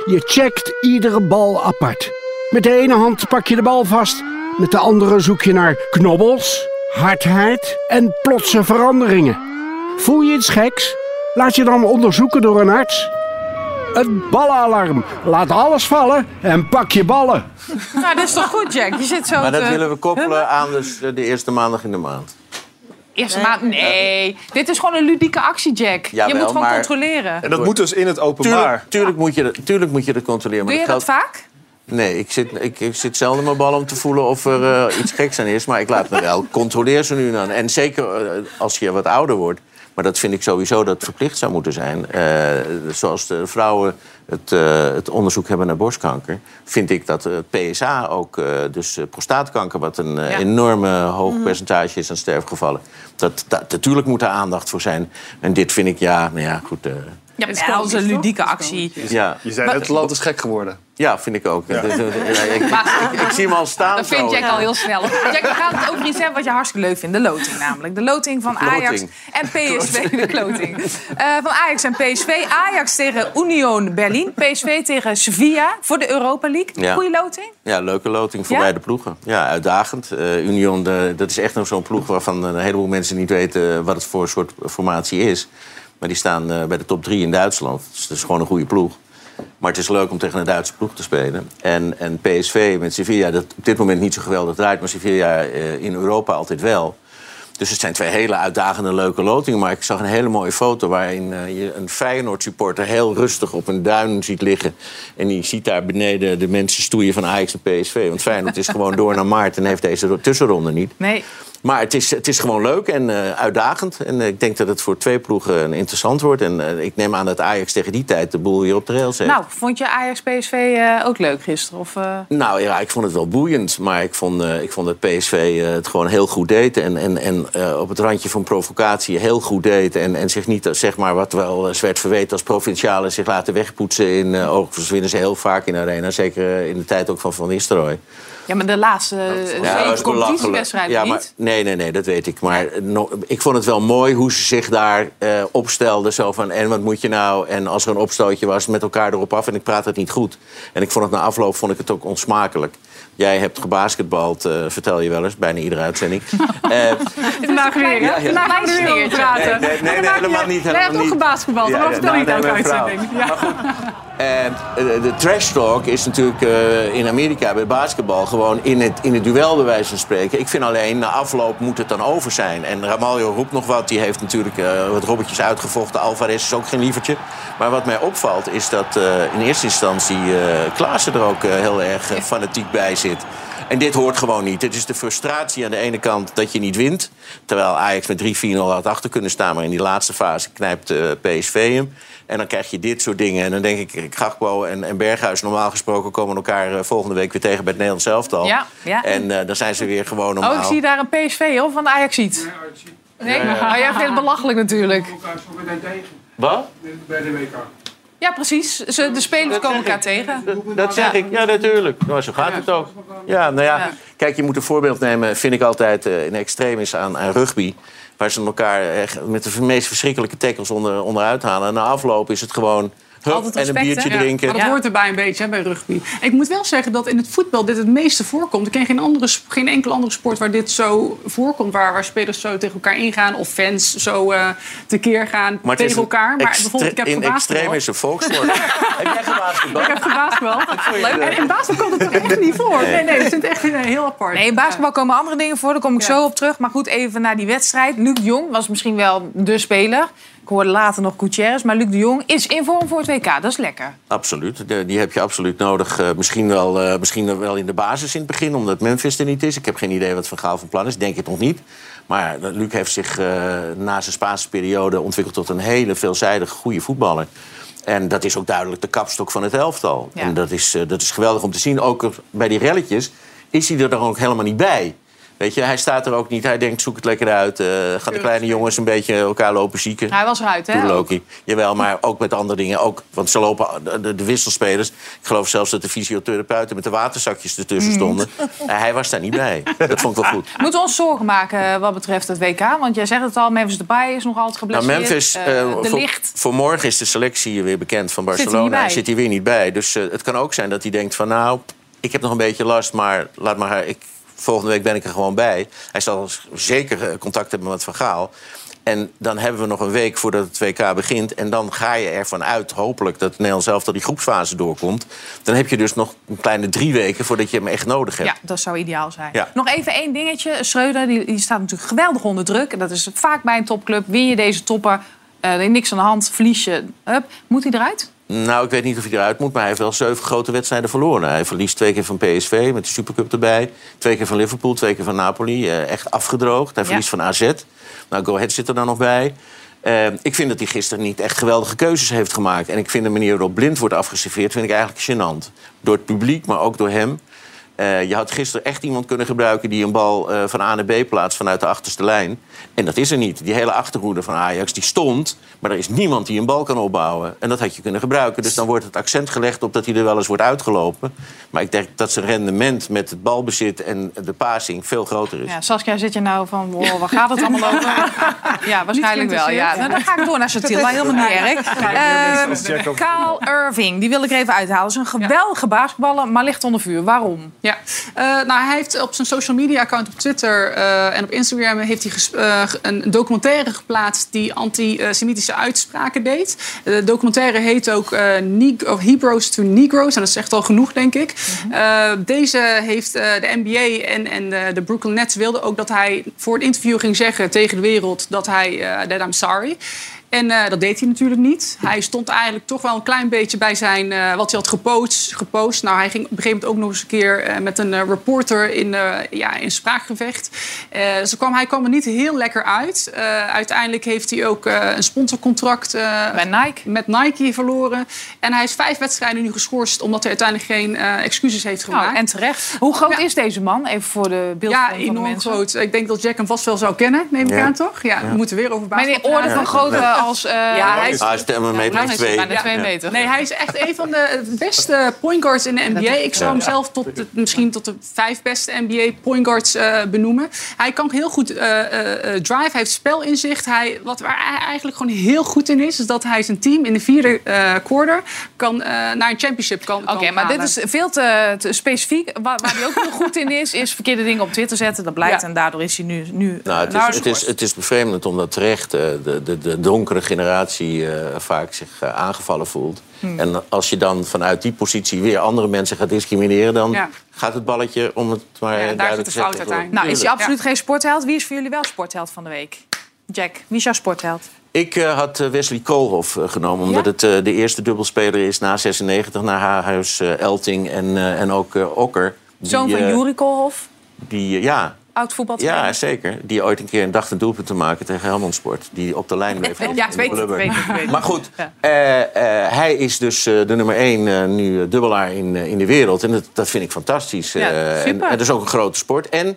Je checkt iedere bal apart. Met de ene hand pak je de bal vast, met de andere zoek je naar knobbels, hardheid en plotse veranderingen. Voel je iets geks? Laat je dan onderzoeken door een arts. Het ballenalarm. Laat alles vallen en pak je ballen. Nou, dat is toch goed, Jack? Je zit zo Maar dat te- willen we koppelen aan dus de eerste maandag in de maand. Eerste maand? Nee. Dit is gewoon een ludieke actie, Jack. je moet gewoon maar- controleren. En dat moet dus in het openbaar. Tuurlijk, tuurlijk, moet, je, dat- tuurlijk moet je dat controleren. maar Doe je dat geldt- vaak? Nee, ik zit, ik, ik zit zelden mijn bal om te voelen of er eh, iets geks aan is. Maar ik laat me wel controleer ze nu dan. En zeker eh, als je wat ouder wordt. Maar dat vind ik sowieso dat het verplicht zou moeten zijn. Eh, zoals de vrouwen het, eh, het onderzoek hebben naar borstkanker... vind ik dat het PSA ook, eh, dus prostaatkanker... wat een Ja. enorme hoog Mhm. percentage is aan sterfgevallen... Dat, dat, natuurlijk moet er aandacht voor zijn. En dit vind ik, ja, nou ja, goed... eh, Ja, dat is een ludieke actie. ja. Je zei Maar- het land is gek geworden. Ja, vind ik ook. Ja. Eh, ja, ik, ik, ik zie hem al staan. Dat vindt zo. Jack al heel snel. Jack, we gaan het over iets hebben wat je hartstikke leuk vindt. De loting namelijk. De loting van. Ajax en PSV. De kloting. Eh, van Ajax en PSV. Ajax tegen Union Berlin. PSV tegen Sevilla voor de Europa League. Ja. Goeie loting? Ja, leuke loting voor Ja? beide ploegen. Ja, uitdagend. Eh, Union, de- dat is echt nog zo'n ploeg waarvan een heleboel mensen niet weten wat het voor soort formatie is. Maar die staan eh, bij de top drie in Duitsland. Dus dat is gewoon een goede ploeg. Maar het is leuk om tegen een Duitse ploeg te spelen. En, en PSV met Sevilla, dat op dit moment niet zo geweldig draait... maar Sevilla eh, in Europa altijd wel. Dus het zijn twee hele uitdagende, leuke lotingen. Maar ik zag een hele mooie foto waarin eh, je een Feyenoord-supporter... heel rustig op een duin ziet liggen. En die ziet daar beneden de mensen stoeien van Ajax en PSV. Want Feyenoord is gewoon door naar maart en heeft deze tussenronde niet. Nee. Maar het is, het is gewoon leuk en eh, uitdagend. En eh, ik denk dat het voor twee ploegen interessant wordt. En eh, ik neem aan dat Ajax tegen die tijd de boel weer op de rails heeft. Nou, vond je Ajax-PSV eh, ook leuk gisteren? Of, eh, Nou ja, ik vond het wel boeiend. Maar ik vond, eh, ik vond dat PSV eh, het gewoon heel goed deed. En, en, en eh, op het randje van provocatie heel goed deed. En, en zich niet, eh, zeg maar, wat wel eens werd verweten als provincialen... zich laten wegpoetsen. In, uh, overigens winnen ze heel vaak in de arena. Zeker eh, in de tijd ook van Van Nistelrooy. Ja, maar de laatste uh, Ja, competitiewedstrijden Ja, niet. nee, nee, nee, dat weet ik. Maar eh, no- ik vond het wel mooi hoe ze zich daar eh, opstelden. Zo van, en wat moet je nou? En als er een opstootje was, met elkaar erop af. En ik praat het niet goed. En ik vond het na afloop vond ik het ook onsmakelijk. Jij hebt gebasketbald, eh, vertel je wel eens, bijna iedere uitzending. Eh, Vandaag weer, hè? We er weer over praten. Nee, nee, nee, nee, helemaal niet, Jij hebt helemaal ook niet. gebasketbald, Ja, maar ja, vertel het elke vrouw. uitzending. Ja. En eh, de trash talk is natuurlijk eh, in Amerika bij basketbal gewoon in het, in het duel, bij wijze van spreken. Ik vind alleen, na afloop moet het dan over zijn. En Ramaljo roept nog wat. Die heeft natuurlijk eh, wat robbertjes uitgevochten. Alvarez is ook geen lievertje. Maar wat mij opvalt is dat eh, in eerste instantie eh Klaassen er ook heel erg fanatiek bij zit. En dit hoort gewoon niet. Het is de frustratie aan de ene kant dat je niet wint. Terwijl Ajax met 3-4-0 had achter kunnen staan. Maar in die laatste fase knijpt eh, PSV hem. En dan krijg je dit soort dingen. En dan denk ik, Gakpo en, en Berghuis normaal gesproken... komen elkaar eh, volgende week weer tegen bij het Nederlands elftal. Ja, ja. En eh, dan zijn ze weer gewoon normaal. Oh, ik zie daar een PSV of van de Ajax ziet. Nee, Ja, ja. maar jij vindt het belachelijk natuurlijk. Wat? Bij de WK. Ja, precies. Ze, de spelers komen elkaar tegen. Dat zeg ik, ja natuurlijk. Nou, zo gaat het ook. Ja, nou ja, Ja. kijk, je moet een voorbeeld nemen, vind ik altijd eh, in extremis aan, aan rugby. Waar ze elkaar echt met de meest verschrikkelijke tackles onder, onderuit halen. En na afloop is het gewoon hup, Altijd en een biertje hè? drinken. Maar dat hoort erbij een beetje hè, bij rugby. Ik moet wel zeggen dat in het voetbal dit het meeste voorkomt. Ik ken geen, andere, geen enkele andere sport waar dit zo voorkomt. Waar, waar spelers zo tegen elkaar ingaan. Of fans zo eh tekeer gaan Maar tegen elkaar. Maar bijvoorbeeld, ik heb in extreem is een volkssport. Heb jij gebasketbald? Ik heb gebasketbald. En in basketbal komt het toch echt niet voor? Nee, nee, het is echt eh, heel apart. Nee, in basketbal komen andere dingen voor. Daar kom ik zo op terug. Maar goed, even naar die wedstrijd. Luc Jong was misschien wel de speler. Hoorde later nog Gutierrez. Maar Luc de Jong is in vorm voor het WK. Dat is lekker. Absoluut, De- die heb je absoluut nodig. Eh, misschien, wel, eh, misschien wel in de basis in het begin, omdat Memphis er niet is. Ik heb geen idee wat Van Gaal van plan is, denk ik nog niet. Maar eh, Luc heeft zich na zijn Spaanse periode ontwikkeld tot een hele veelzijdige goede voetballer. En dat is ook duidelijk de kapstok van het elftal. Ja. En dat is, dat is geweldig om te zien. Ook bij die relletjes is hij er dan ook helemaal niet bij. Weet je, hij staat er ook niet. Hij denkt, zoek het lekker uit. Eh gaan de kleine jongens een beetje elkaar lopen zieken. Hij was eruit, hè? Loki. Jawel, maar ook met andere dingen. Ook, want ze lopen, de, de, wisselspelers. Ik geloof zelfs dat de fysiotherapeuten met de waterzakjes ertussen Mm. stonden. En hij was daar niet bij. Dat vond ik wel goed. Moeten we ons zorgen maken eh, wat betreft het WK? Want jij zegt het al, Memphis Depay is nog altijd Nou, geblesseerd. Memphis, Eh, eh, de voor, licht. voor morgen is de selectie weer bekend van Zit hij Barcelona. bij? Hij zit hier weer niet bij. Dus eh, het kan ook zijn dat hij denkt van... nou, ik heb nog een beetje last, maar laat maar... Ik, volgende week ben ik er gewoon bij. Hij zal zeker eh, contact hebben met Van Gaal. En dan hebben we nog een week voordat het WK begint. En dan ga je ervan uit, hopelijk, dat Nederland zelf tot die groepsfase doorkomt. Dan heb je dus nog een kleine drie weken voordat je hem echt nodig hebt. Ja, dat zou ideaal zijn. Ja. Nog even één dingetje. Schreuder die, die staat natuurlijk geweldig onder druk. En dat is vaak bij een topclub. Win je deze topper, eh, niks aan de hand, verlies je. Hup, moet hij eruit? Nou, ik weet niet of hij eruit moet, maar hij heeft wel zeven grote wedstrijden verloren. Hij verliest twee keer van PSV met de Supercup erbij. Twee keer van Liverpool, twee keer van Napoli. eh, echt afgedroogd. Hij Ja. verliest van AZ. Nou, Go Ahead zit er dan nog bij. Eh, ik vind dat hij gisteren niet echt geweldige keuzes heeft gemaakt. En ik vind de manier waarop Blind wordt afgeserveerd... vind ik eigenlijk gênant. Door het publiek, maar ook door hem. Eh, je had gisteren echt iemand kunnen gebruiken... die een bal eh, van A naar B plaatst vanuit de achterste lijn. En dat is er niet. Die hele achterhoede van Ajax die stond... maar er is niemand die een bal kan opbouwen. En dat had je kunnen gebruiken. Dus dan wordt het accent gelegd op dat hij er wel eens wordt uitgelopen. Maar ik denk dat zijn rendement met het balbezit en de passing... veel groter is. Ja, Saskia, zit je nou van, wow, waar gaat het allemaal over? ja, waarschijnlijk wel. Ja. Nou, dan ga ik door naar Satila, helemaal niet erg. Ehm, Kaal Irving, die wil ik er even uithalen. Dat is een geweldige basketballer, maar ligt onder vuur. Waarom? Ja, Eh, nou, hij heeft op zijn social media account op Twitter eh, en op Instagram heeft hij eh, een documentaire geplaatst die antisemitische uitspraken deed. De documentaire heet ook Hebrews to Negroes en dat is echt al genoeg, denk ik. Eh, deze heeft de NBA en, en de, de Brooklyn Nets wilden ook dat hij voor het interview ging zeggen tegen de wereld dat hij, that I'm sorry. En eh, dat deed hij natuurlijk niet. Hij stond eigenlijk toch wel een klein beetje bij zijn, eh, wat hij had gepost, gepost. Nou, hij ging op een gegeven moment ook nog eens een keer eh, met een reporter in, eh, ja, in spraakgevecht. Eh zo kwam, hij kwam er niet heel lekker uit. Eh, uiteindelijk heeft hij ook eh, een sponsorcontract eh, Bij Nike. met Nike verloren. En hij is vijf wedstrijden nu geschorst omdat hij uiteindelijk geen eh, excuses heeft gemaakt. Nou, en terecht. Hoe groot is deze man? Even voor de beeld Ja, van de enorm groot. Ik denk dat Jack hem vast wel zou kennen, neem ik Ja. aan, toch? Ja, we moeten weer over Maar in basketbal orde van praten. Als... eh, Ja, hij is- Hij is een meter lang of is twee. hij bijna twee Ja. meter. Nee, hij is echt een van de beste point guards in de NBA. Ik zou hem zelf tot de, misschien tot de vijf beste NBA point guards eh, benoemen. Hij kan heel goed eh, eh, eh, drive, hij heeft spelinzicht. Hij, wat waar hij eigenlijk gewoon heel goed in is, is dat hij zijn team in de vierde eh quarter kan, eh, naar een championship kan Oké, maar dit is veel te, te specifiek. Waar, waar hij ook heel goed in is, is verkeerde dingen op Twitter zetten. Dat blijkt Ja. en daardoor is hij nu... nu Nou, het, is, het, is, het is bevreemdend omdat terecht eh, de, de, de donkere generatie eh, vaak zich eh, aangevallen voelt. Hmm. En als je dan vanuit die positie weer andere mensen gaat discrimineren... dan Ja. gaat het balletje, om het maar Ja, daar duidelijk zit te de fout zeggen... uiteindelijk. Nou, is hij absoluut geen sportheld. Wie is voor jullie wel sportheld van de week? Jack, wie is jouw sportheld? Ik eh, had Wesley Koolhof genomen, omdat Ja? het eh, de eerste dubbelspeler is na 96... na Haarhuis, eh, Elting en, eh, en ook Okker. Die, Zoon van eh, Juri Koolhof, Die, ja, oud voetbaltrainer. ja, zeker. Die ooit een keer een dacht een doelpunt te maken tegen Helmond Sport. Die op de lijn bleef. Ja, ik weet het, blubber. weet het, weet het. Maar goed, Ja. eh, eh, hij is dus eh, de nummer één nu dubbelaar in, in de wereld. En dat, dat vind ik fantastisch. Ja, en, super. en dat is ook een grote sport. En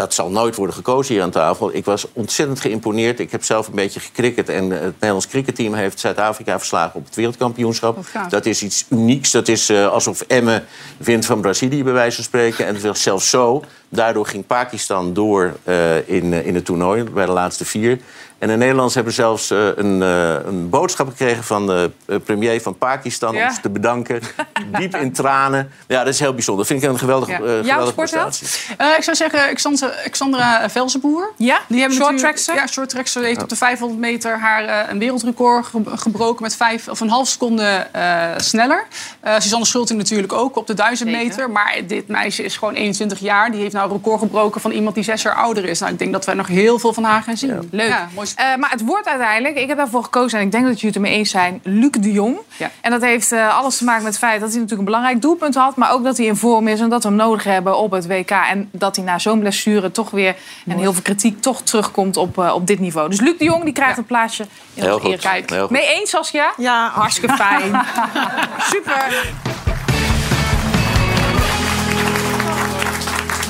dat zal nooit worden gekozen hier aan tafel. Ik was ontzettend geïmponeerd. Ik heb zelf een beetje gecricket. En het Nederlands cricketteam heeft Zuid-Afrika verslagen op het wereldkampioenschap. Dat is iets unieks. Dat is eh, alsof Emme wint van Brazilië, bij wijze van spreken. En het was zelfs zo. Daardoor ging Pakistan door eh, in, eh, in het toernooi, bij de laatste vier. En de Nederlanders hebben zelfs eh, een, eh, een boodschap gekregen van de eh, premier van Pakistan... Ja. om ze te bedanken. Diep in tranen. Ja, dat is heel bijzonder. Dat vind ik een geweldige, Ja. eh, Jouw prestatie. Eh, ik zou zeggen Alexandra, Alexandra Velzenboer. Ja? Die hebben Short trackster? Ja, short trackster. heeft op de 500 meter haar een wereldrecord ge- gebroken met vijf, of een half seconde eh, sneller. Eh Suzanne Schulting natuurlijk ook op de 1000 Zeker. meter. Maar dit meisje is gewoon 21 jaar. Die heeft nou een record gebroken van iemand die zes jaar ouder is. Nou, ik denk dat we nog heel veel van haar gaan zien. Leuk. Ja, mooi Eh, maar het wordt uiteindelijk, ik heb daarvoor gekozen en ik denk dat jullie het ermee eens zijn, Luc de Jong. Ja. En dat heeft eh, alles te maken met het feit dat hij natuurlijk een belangrijk doelpunt had, maar ook dat hij in vorm is en dat we hem nodig hebben op het WK. En dat hij na zo'n blessure toch weer, en heel veel kritiek, toch terugkomt op, eh, op dit niveau. Dus Luc de Jong die krijgt een plaatsje in Heel eerkijk. Goed. Mee eens, Saskia? Ja, Hartstikke fijn. Super.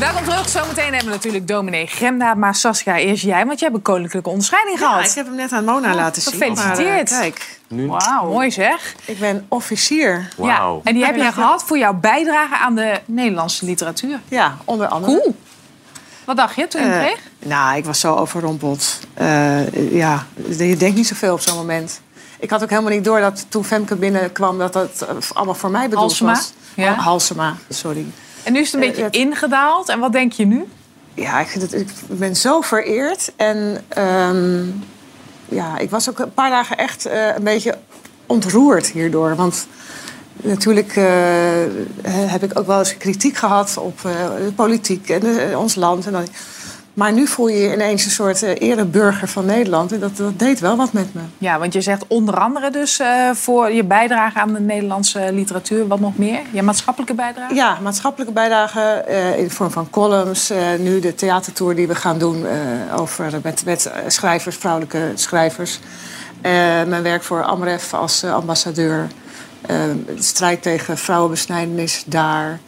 Welkom terug. Zometeen hebben we natuurlijk dominee Gemda. Maar Saskia, eerst jij, want jij hebt een koninklijke onderscheiding Ja, gehad. ik heb hem net aan Mona laten zien. gefeliciteerd. Maar, eh, kijk, Wauw. Mooi zeg. ik ben officier. Wauw. Ja, en die heb jij gehad voor jouw bijdrage aan de Nederlandse literatuur. Ja, onder andere. Cool. Wat dacht je toen je hem Eh, kreeg? nou, ik was zo overrompeld. Eh, ja, je denkt niet zoveel op zo'n moment. Ik had ook helemaal niet door dat toen Femke binnenkwam... dat dat allemaal voor mij bedoeld Halsema? was. Ja. Oh, Halsema, sorry. En nu is het een eh, beetje het- ingedaald. En wat denk je nu? Ja, ik, vind het, ik ben zo vereerd. En ehm, ja, ik was ook een paar dagen echt eh, een beetje ontroerd hierdoor. Want natuurlijk eh, heb ik ook wel eens kritiek gehad op de politiek en ons land. En dat, maar nu voel je je ineens een soort eh, ereburger van Nederland. En dat, dat deed wel wat met me. Ja, want je zegt onder andere dus eh, voor je bijdrage aan de Nederlandse literatuur. Wat nog meer? Je maatschappelijke bijdrage? Ja, maatschappelijke bijdrage eh, in de vorm van columns. nu de theatertour die we gaan doen over, met, met schrijvers, vrouwelijke schrijvers. Mijn werk voor Amref als ambassadeur. De strijd tegen vrouwenbesnijdenis daar.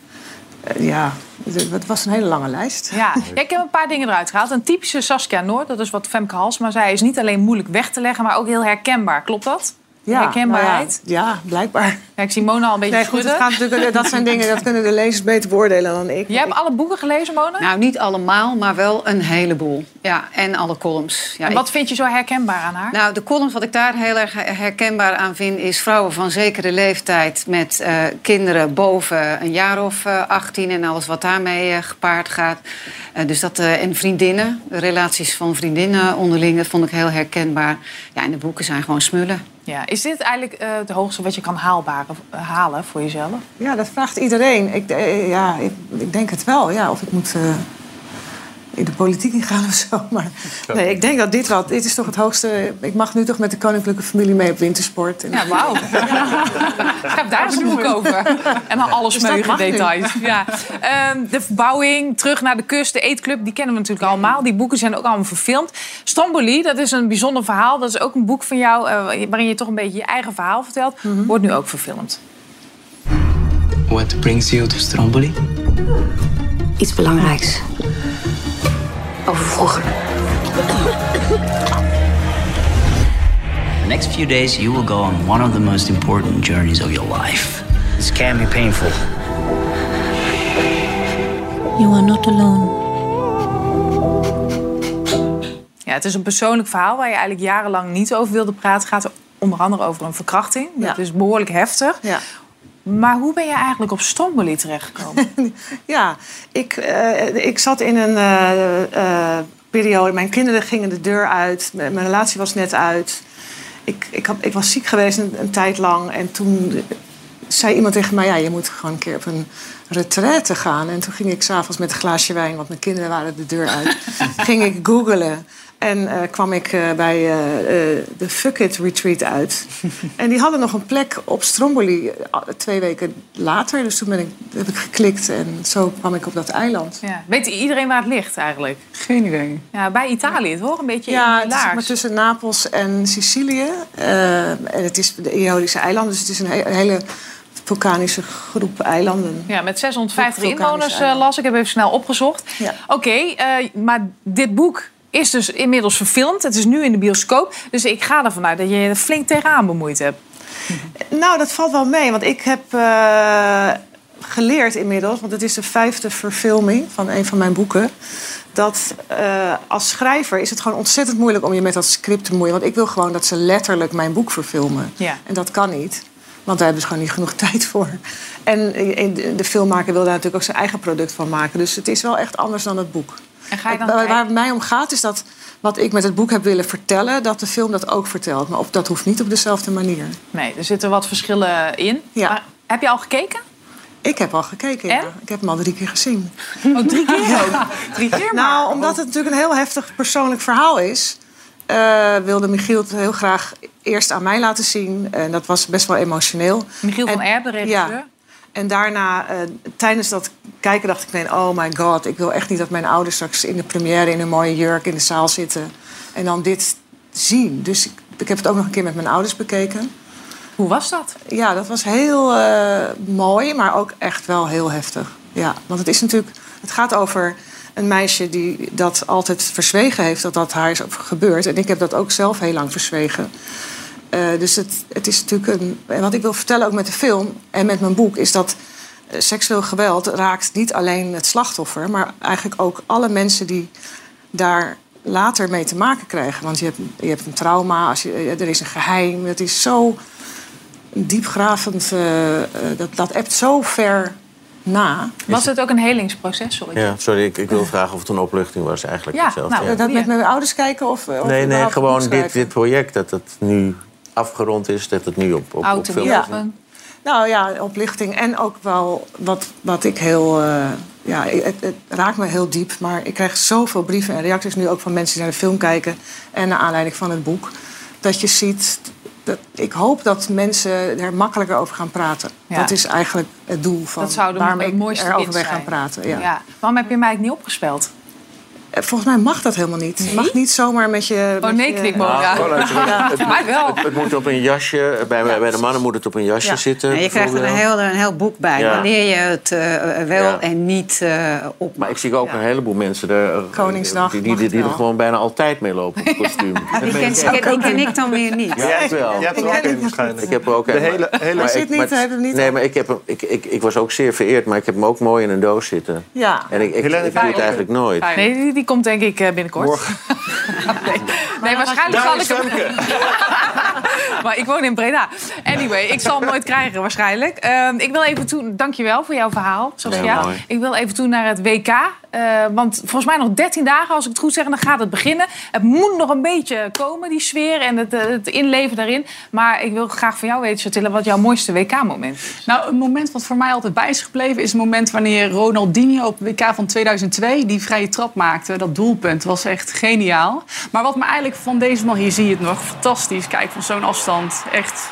Ja, het het was een hele lange lijst. Ja. ja, ik heb een paar dingen eruit gehaald. Een typische Saskia Noord, dat is wat Femke Halsema zei, is niet alleen moeilijk weg te leggen, maar ook heel herkenbaar. Klopt dat? Herkenbaarheid? nou ja, ja, blijkbaar. Ja, ik zie Mona al een beetje Nee, goed, het schudden. gaat natuurlijk, dat zijn dingen, dat kunnen de lezers beter beoordelen dan ik. Jij hebt alle boeken gelezen, Mona? Nou, niet allemaal, maar wel een heleboel. Ja, en alle columns. Ja, en ik- wat vind je zo herkenbaar aan haar? Nou, de columns, wat ik daar heel erg herkenbaar aan vind... is vrouwen van zekere leeftijd met eh, kinderen boven een jaar of eh, 18... en alles wat daarmee eh, gepaard gaat. Eh, dus dat, eh, en vriendinnen, relaties van vriendinnen onderling... dat vond ik heel herkenbaar. Ja, en de boeken zijn gewoon smullen. Ja, is dit eigenlijk eh, het hoogste wat je kan haalbaar, eh, halen voor jezelf? Ja, dat vraagt iedereen. Ik, eh, ja, ik, ik denk het wel. Ja, of ik moet. In de politiek ingaan of zo. Maar nee, ik denk dat dit wel... Dit is toch het hoogste... Ik mag nu toch met de koninklijke familie mee op wintersport. En- Ja, wauw. Schrijf daar eens een boek over. En dan alle Dus details. Ja. Ehm, de verbouwing, terug naar de kust, de eetclub, die kennen we natuurlijk allemaal. Die boeken zijn ook allemaal verfilmd. Stromboli, dat is een bijzonder verhaal. Dat is ook een boek van jou eh, waarin je toch een beetje je eigen verhaal vertelt. Mhm. Wordt nu ook verfilmd. What brings you to Stromboli? Iets belangrijks. Over vroeger. The next few days, you will go on one of the most important journeys of your life. This can be painful. You are not alone. Ja, het is een persoonlijk verhaal waar je eigenlijk jarenlang niet over wilde praten. Het gaat onder andere over een verkrachting. Dat is behoorlijk heftig. Ja. Maar hoe ben je eigenlijk op Stromboli terechtgekomen? Ja, ik, eh, ik zat in een eh, eh, periode. Mijn kinderen gingen de deur uit. Mijn mijn relatie was net uit. Ik, ik, had, ik was ziek geweest een, een tijd lang. En toen zei iemand tegen mij: ja, je moet gewoon een keer op een retraite gaan. En toen ging ik s'avonds met een glaasje wijn, want mijn kinderen waren de deur uit. ging ik googelen. En eh, kwam ik eh, bij eh, de Fuck It Retreat uit. en die hadden nog een plek op Stromboli twee weken later. Dus toen ben ik, heb ik geklikt en zo kwam ik op dat eiland. Ja. Weet iedereen waar het ligt eigenlijk? Geen idee. Ja, bij Italië, toch? Een beetje Ja, in het laars. maar tussen Napels en Sicilië. Eh, en het is de Ionische eilanden, dus het is een, he- een hele vulkanische groep eilanden. Ja, met 650 Vulkanische inwoners eh, eilanden. las ik. heb even snel opgezocht. Ja. Oké, eh, maar dit boek is dus inmiddels verfilmd. Het is nu in de bioscoop. Dus ik ga ervan uit dat je je er flink tegenaan bemoeid hebt. Nou, dat valt wel mee, want ik heb eh, geleerd inmiddels, want het is de vijfde verfilming van een van mijn boeken. Dat eh, als schrijver is het gewoon ontzettend moeilijk om je met dat script te bemoeien. Want ik wil gewoon dat ze letterlijk mijn boek verfilmen. Ja. En dat kan niet. Want daar hebben ze gewoon niet genoeg tijd voor. En eh, de filmmaker wil daar natuurlijk ook zijn eigen product van maken. Dus het is wel echt anders dan het boek. En ga je dan waar, het mij om gaat is dat wat ik met het boek heb willen vertellen... dat de film dat ook vertelt. Maar op, dat hoeft niet op dezelfde manier. Nee, er zitten wat verschillen in. Ja. Maar heb je al gekeken? Ik heb al gekeken, ja. Ik heb hem al drie keer gezien. Oh, drie keer ook? Drie keer maar? Nou, omdat het natuurlijk een heel heftig persoonlijk verhaal is... eh, wilde Michiel het heel graag eerst aan mij laten zien. En dat was best wel emotioneel. Michiel van En- Erp, de regisseur. Ja. En daarna, eh, tijdens dat kijken, dacht ik... Nee, oh my god, ik wil echt niet dat mijn ouders straks in de première... in een mooie jurk in de zaal zitten. En dan dit zien. Dus ik, ik heb het ook nog een keer met mijn ouders bekeken. Hoe was dat? Ja, dat was heel eh, mooi, maar ook echt wel heel heftig. Ja, want het is natuurlijk... Het gaat over een meisje die dat altijd verzwegen heeft... dat dat haar is gebeurd. En ik heb dat ook zelf heel lang verzwegen. Eh, dus het, het is natuurlijk een... En wat ik wil vertellen ook met de film en met mijn boek... is dat eh, seksueel geweld raakt niet alleen het slachtoffer... maar eigenlijk ook alle mensen die daar later mee te maken krijgen. Want je hebt, je hebt een trauma, als je, er is een geheim. Het is zo diepgravend... eh, eh, dat, dat ebt zo ver na. Was het ook een helingsproces? Sorry. Ja, sorry, ik, ik wil vragen of het een opluchting was. Eigenlijk Ja, hetzelfde. nou, ja. Dat met mijn ouders kijken of... of Nee, nee, gewoon dit, dit project, dat het nu afgerond is, dat het nu op, op, op. Ja. Nou ja, oplichting. En ook wel wat, wat ik heel... eh, ja, het, het raakt me heel diep. Maar ik krijg zoveel brieven en reacties nu ook van mensen die naar de film kijken. En naar aanleiding van het boek. Dat je ziet... Dat, ik hoop dat mensen er makkelijker over gaan praten. Ja. Dat is eigenlijk het doel van Dat zou de waarom het ik mooiste erover ben gaan praten. Ja. Ja. Waarom heb je mij eigenlijk niet opgespeld? Eh, Volgens mij mag dat helemaal niet. Je mag niet zomaar met je... Oh met nee, knikmodel. Ah, gewoon uit- Ja. het, moet op een jasje, bij, bij de mannen moet het op een jasje Ja. zitten. Ja, je krijgt er een heel, een heel boek bij. Ja. Wanneer je het eh, wel Ja. en niet eh, op. Maar ik zie ook een heleboel mensen daar, eh, Koningsdag die, die, die, er gewoon bijna altijd mee lopen op kostuum. Die ken, die ken- die ken ik dan weer niet. Ja, ik wel. Jij hebt er ook een waarschijnlijk. Ik heb er ook De een. hele- hele- maar Hij zit niet, maar- hij heeft hem niet Nee, maar ik, heb hem, ik, ik, ik was ook zeer vereerd, maar ik heb hem ook mooi in een doos zitten. Ja. En ik, ik doe het eigenlijk nooit. Nee, die, komt denk ik eh, binnenkort. Morgen. Nee, nee waarschijnlijk zal ik hem... Maar ik woon in Breda. Anyway, ik zal hem nooit krijgen waarschijnlijk. Ehm, ik wil even toe... Dankjewel voor jouw verhaal, Saskia. Ja, mooi. ik wil even toe naar het WK. Eh, want volgens mij nog 13 dagen, als ik het goed zeg, dan gaat het beginnen. Het moet nog een beetje komen, die sfeer en het, eh, het inleven daarin. Maar ik wil graag van jou weten, Chatilla, wat jouw mooiste WK-moment is. Nou, een moment wat voor mij altijd bij is gebleven... is het moment wanneer Ronaldinho op het WK van 2002... die vrije trap maakte, dat doelpunt. was echt geniaal. Maar wat me eigenlijk van deze man... hier zie je het nog, fantastisch. Kijk, van zo'n afstand. Echt,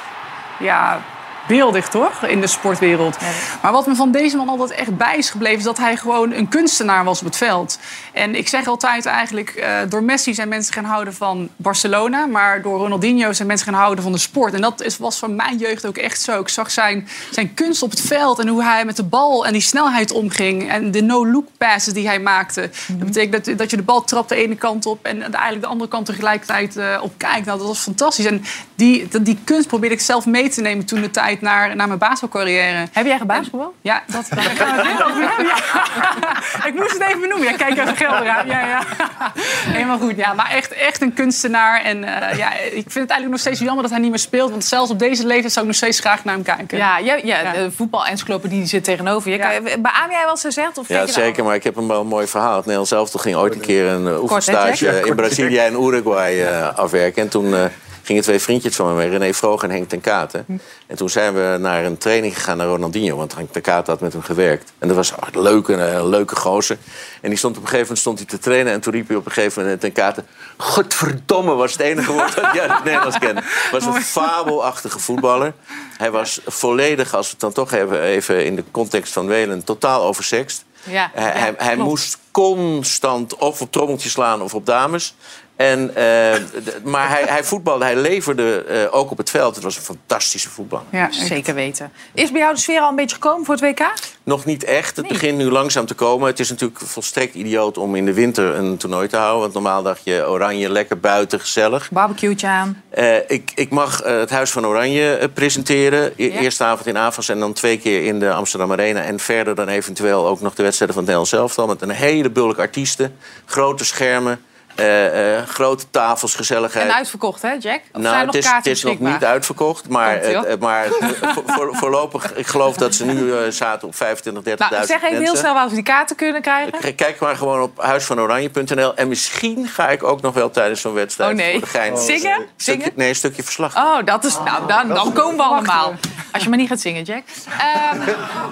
ja... Beeldig toch, in de sportwereld. Maar wat me van deze man altijd echt bij is gebleven... is dat hij gewoon een kunstenaar was op het veld. En ik zeg altijd eigenlijk... eh, door Messi zijn mensen gaan houden van Barcelona... maar door Ronaldinho zijn mensen gaan houden van de sport. En dat is, was van mijn jeugd ook echt zo. Ik zag zijn, zijn kunst op het veld en hoe hij met de bal... en die snelheid omging en de no-look passes die hij maakte. Dat betekent dat, dat je de bal trapt de ene kant op... en eigenlijk de andere kant tegelijkertijd eh, op kijkt. Nou, dat was fantastisch. En die, die kunst probeerde ik zelf mee te nemen toen de tijd naar, naar mijn basketbalcarrière. Heb jij gebasketbal? Ja, dat, daar gaan we het net over hebben. Ja. Ik moest het even benoemen. Ja, kijk even Ja, ja. Helemaal goed. Ja, maar echt, echt een kunstenaar. En eh, ja, ik vind het eigenlijk nog steeds jammer dat hij niet meer speelt. Want zelfs op deze leeftijd zou ik nog steeds graag naar hem kijken. Ja, ja, ja, de voetbal-encyclopedie zit tegenover je. Kan je- Beaam jij wat ze zegt? Of Ja, vind je dat zeker, maar ik heb een wel mooi verhaal. Het Nederlands elftal ging ooit een keer een oefenstage? Ja, in Brazilië en Uruguay eh, afwerken. En toen eh, gingen twee vriendjes van me mee, René Vroog en Henk ten Katen. Hm. En toen zijn we naar een training gegaan naar Ronaldinho, want Henk ten Katen had met hem gewerkt. En dat was een leuke, een leuke gozer. En die stond op een gegeven moment stond hij te trainen en toen riep hij op een gegeven moment ten Katen... Godverdomme was het enige woord dat uit het Nederlands kende. was een fabelachtige voetballer. Hij was volledig, als we het dan toch even, even in de context van Welen, totaal oversext. Ja, Hij, ja, hij, moest constant of op trommeltjes slaan of op dames. En, eh, maar hij, hij voetbalde, hij leverde eh, ook op het veld. Het was een fantastische voetballer. Ja, zeker weten. Is bij jou de sfeer al een beetje gekomen voor het WK? Nog niet echt. Het begint nu langzaam te komen. Het is natuurlijk volstrekt idioot om in de winter een toernooi te houden. Want normaal dacht je oranje, lekker buiten, gezellig. Barbecue'tje aan. Eh, ik, ik mag het Huis van Oranje presenteren. E- Ja. Eerste avond in Avas en dan twee keer in de Amsterdam Arena. En verder dan eventueel ook nog de wedstrijden van het Nederlands elftal. Met een hele bulk artiesten. Grote schermen. Eh, eh, grote tafels, gezelligheid. En uitverkocht, hè, Jack? Of Nou, zijn het is, het is nog niet uitverkocht, maar, eh, maar voor, voor- voorlopig, ik geloof dat ze nu zaten op 25, 30.000 Nou, zeg even heel snel waar we die kaarten kunnen krijgen. Kijk maar gewoon op huisvanoranje.nl. En misschien ga ik ook nog wel tijdens zo'n wedstrijd Oh, nee. voor de gein... Zingen? Stukje- Zingen? nee, een stukje verslag. Oh, dat is. Nou, dan, dan komen we allemaal. Als je maar niet gaat zingen, Jack. Ehm,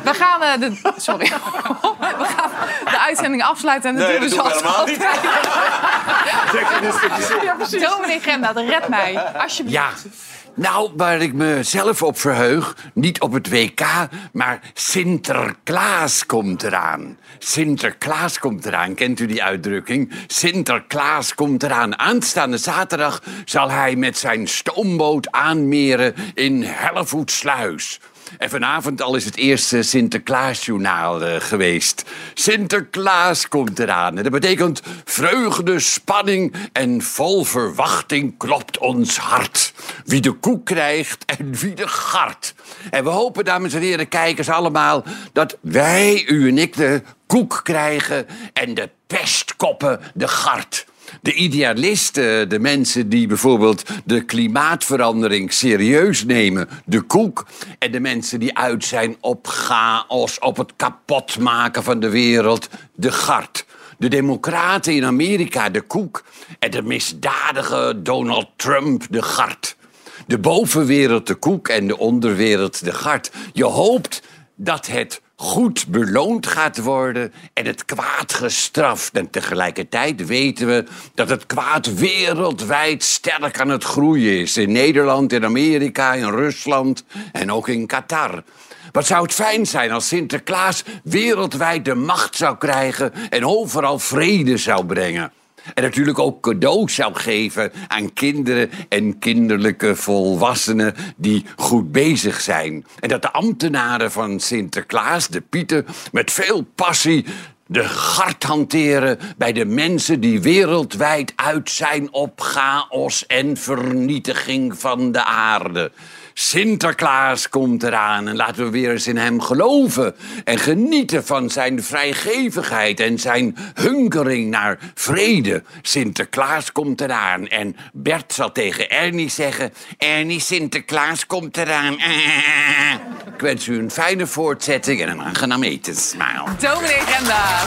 we gaan eh, de. Sorry. we gaan de uitzending afsluiten. En dat Nee, doen we zoals altijd. Ja, precies. Dominic Gemda, red mij. Alsjeblieft. Ja. Nou, waar ik mezelf op verheug, niet op het WK, maar Sinterklaas komt eraan. Sinterklaas komt eraan, kent u die uitdrukking? Sinterklaas komt eraan. Aanstaande zaterdag zal hij met zijn stoomboot aanmeren in Hellevoetsluis. En vanavond al is het eerste Sinterklaasjournaal eh, geweest. Sinterklaas komt eraan. En dat betekent vreugde, spanning en vol verwachting klopt ons hart. Wie de koek krijgt en wie de gart. En we hopen, dames en heren, kijkers allemaal... dat wij, u en ik, de koek krijgen en de pestkoppen de gart. De idealisten, de mensen die bijvoorbeeld de klimaatverandering serieus nemen, de koek. En de mensen die uit zijn op chaos, op het kapotmaken van de wereld, de gart. De democraten in Amerika, de koek. En de misdadige Donald Trump, de gart. De bovenwereld de koek en de onderwereld de gart. Je hoopt dat het goed beloond gaat worden en het kwaad gestraft. En tegelijkertijd weten we dat het kwaad wereldwijd sterk aan het groeien is. In Nederland, in Amerika, in Rusland en ook in Qatar. Wat zou het fijn zijn als Sinterklaas wereldwijd de macht zou krijgen en overal vrede zou brengen. En natuurlijk ook cadeaus zou geven aan kinderen en kinderlijke volwassenen die goed bezig zijn. En dat de ambtenaren van Sinterklaas, de Pieten, met veel passie de gart hanteren bij de mensen die wereldwijd uit zijn op chaos en vernietiging van de aarde. Sinterklaas komt eraan en laten we weer eens in hem geloven. En genieten van zijn vrijgevigheid en zijn hunkering naar vrede. Sinterklaas komt eraan. En Bert zal tegen Ernie zeggen... Ernie, Sinterklaas komt eraan. Ik wens u een fijne voortzetting en een aangenaam etensmaal. Dominee Renda.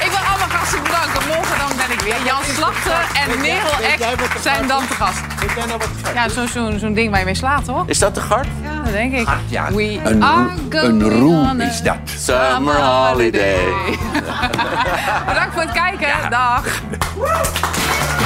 Ik wil allemaal gasten bedanken. Morgen dan ben ik weer. Jan Slachter en Merel Eck zijn dan te gast. Ja, zo'n zo'n zo'n ding waar je mee slaat, hoor. Is dat de gart? Ja, denk ik. Ja, We een, are roe, going een roe on a is dat. Summer holiday. Bedankt voor het kijken. Dag.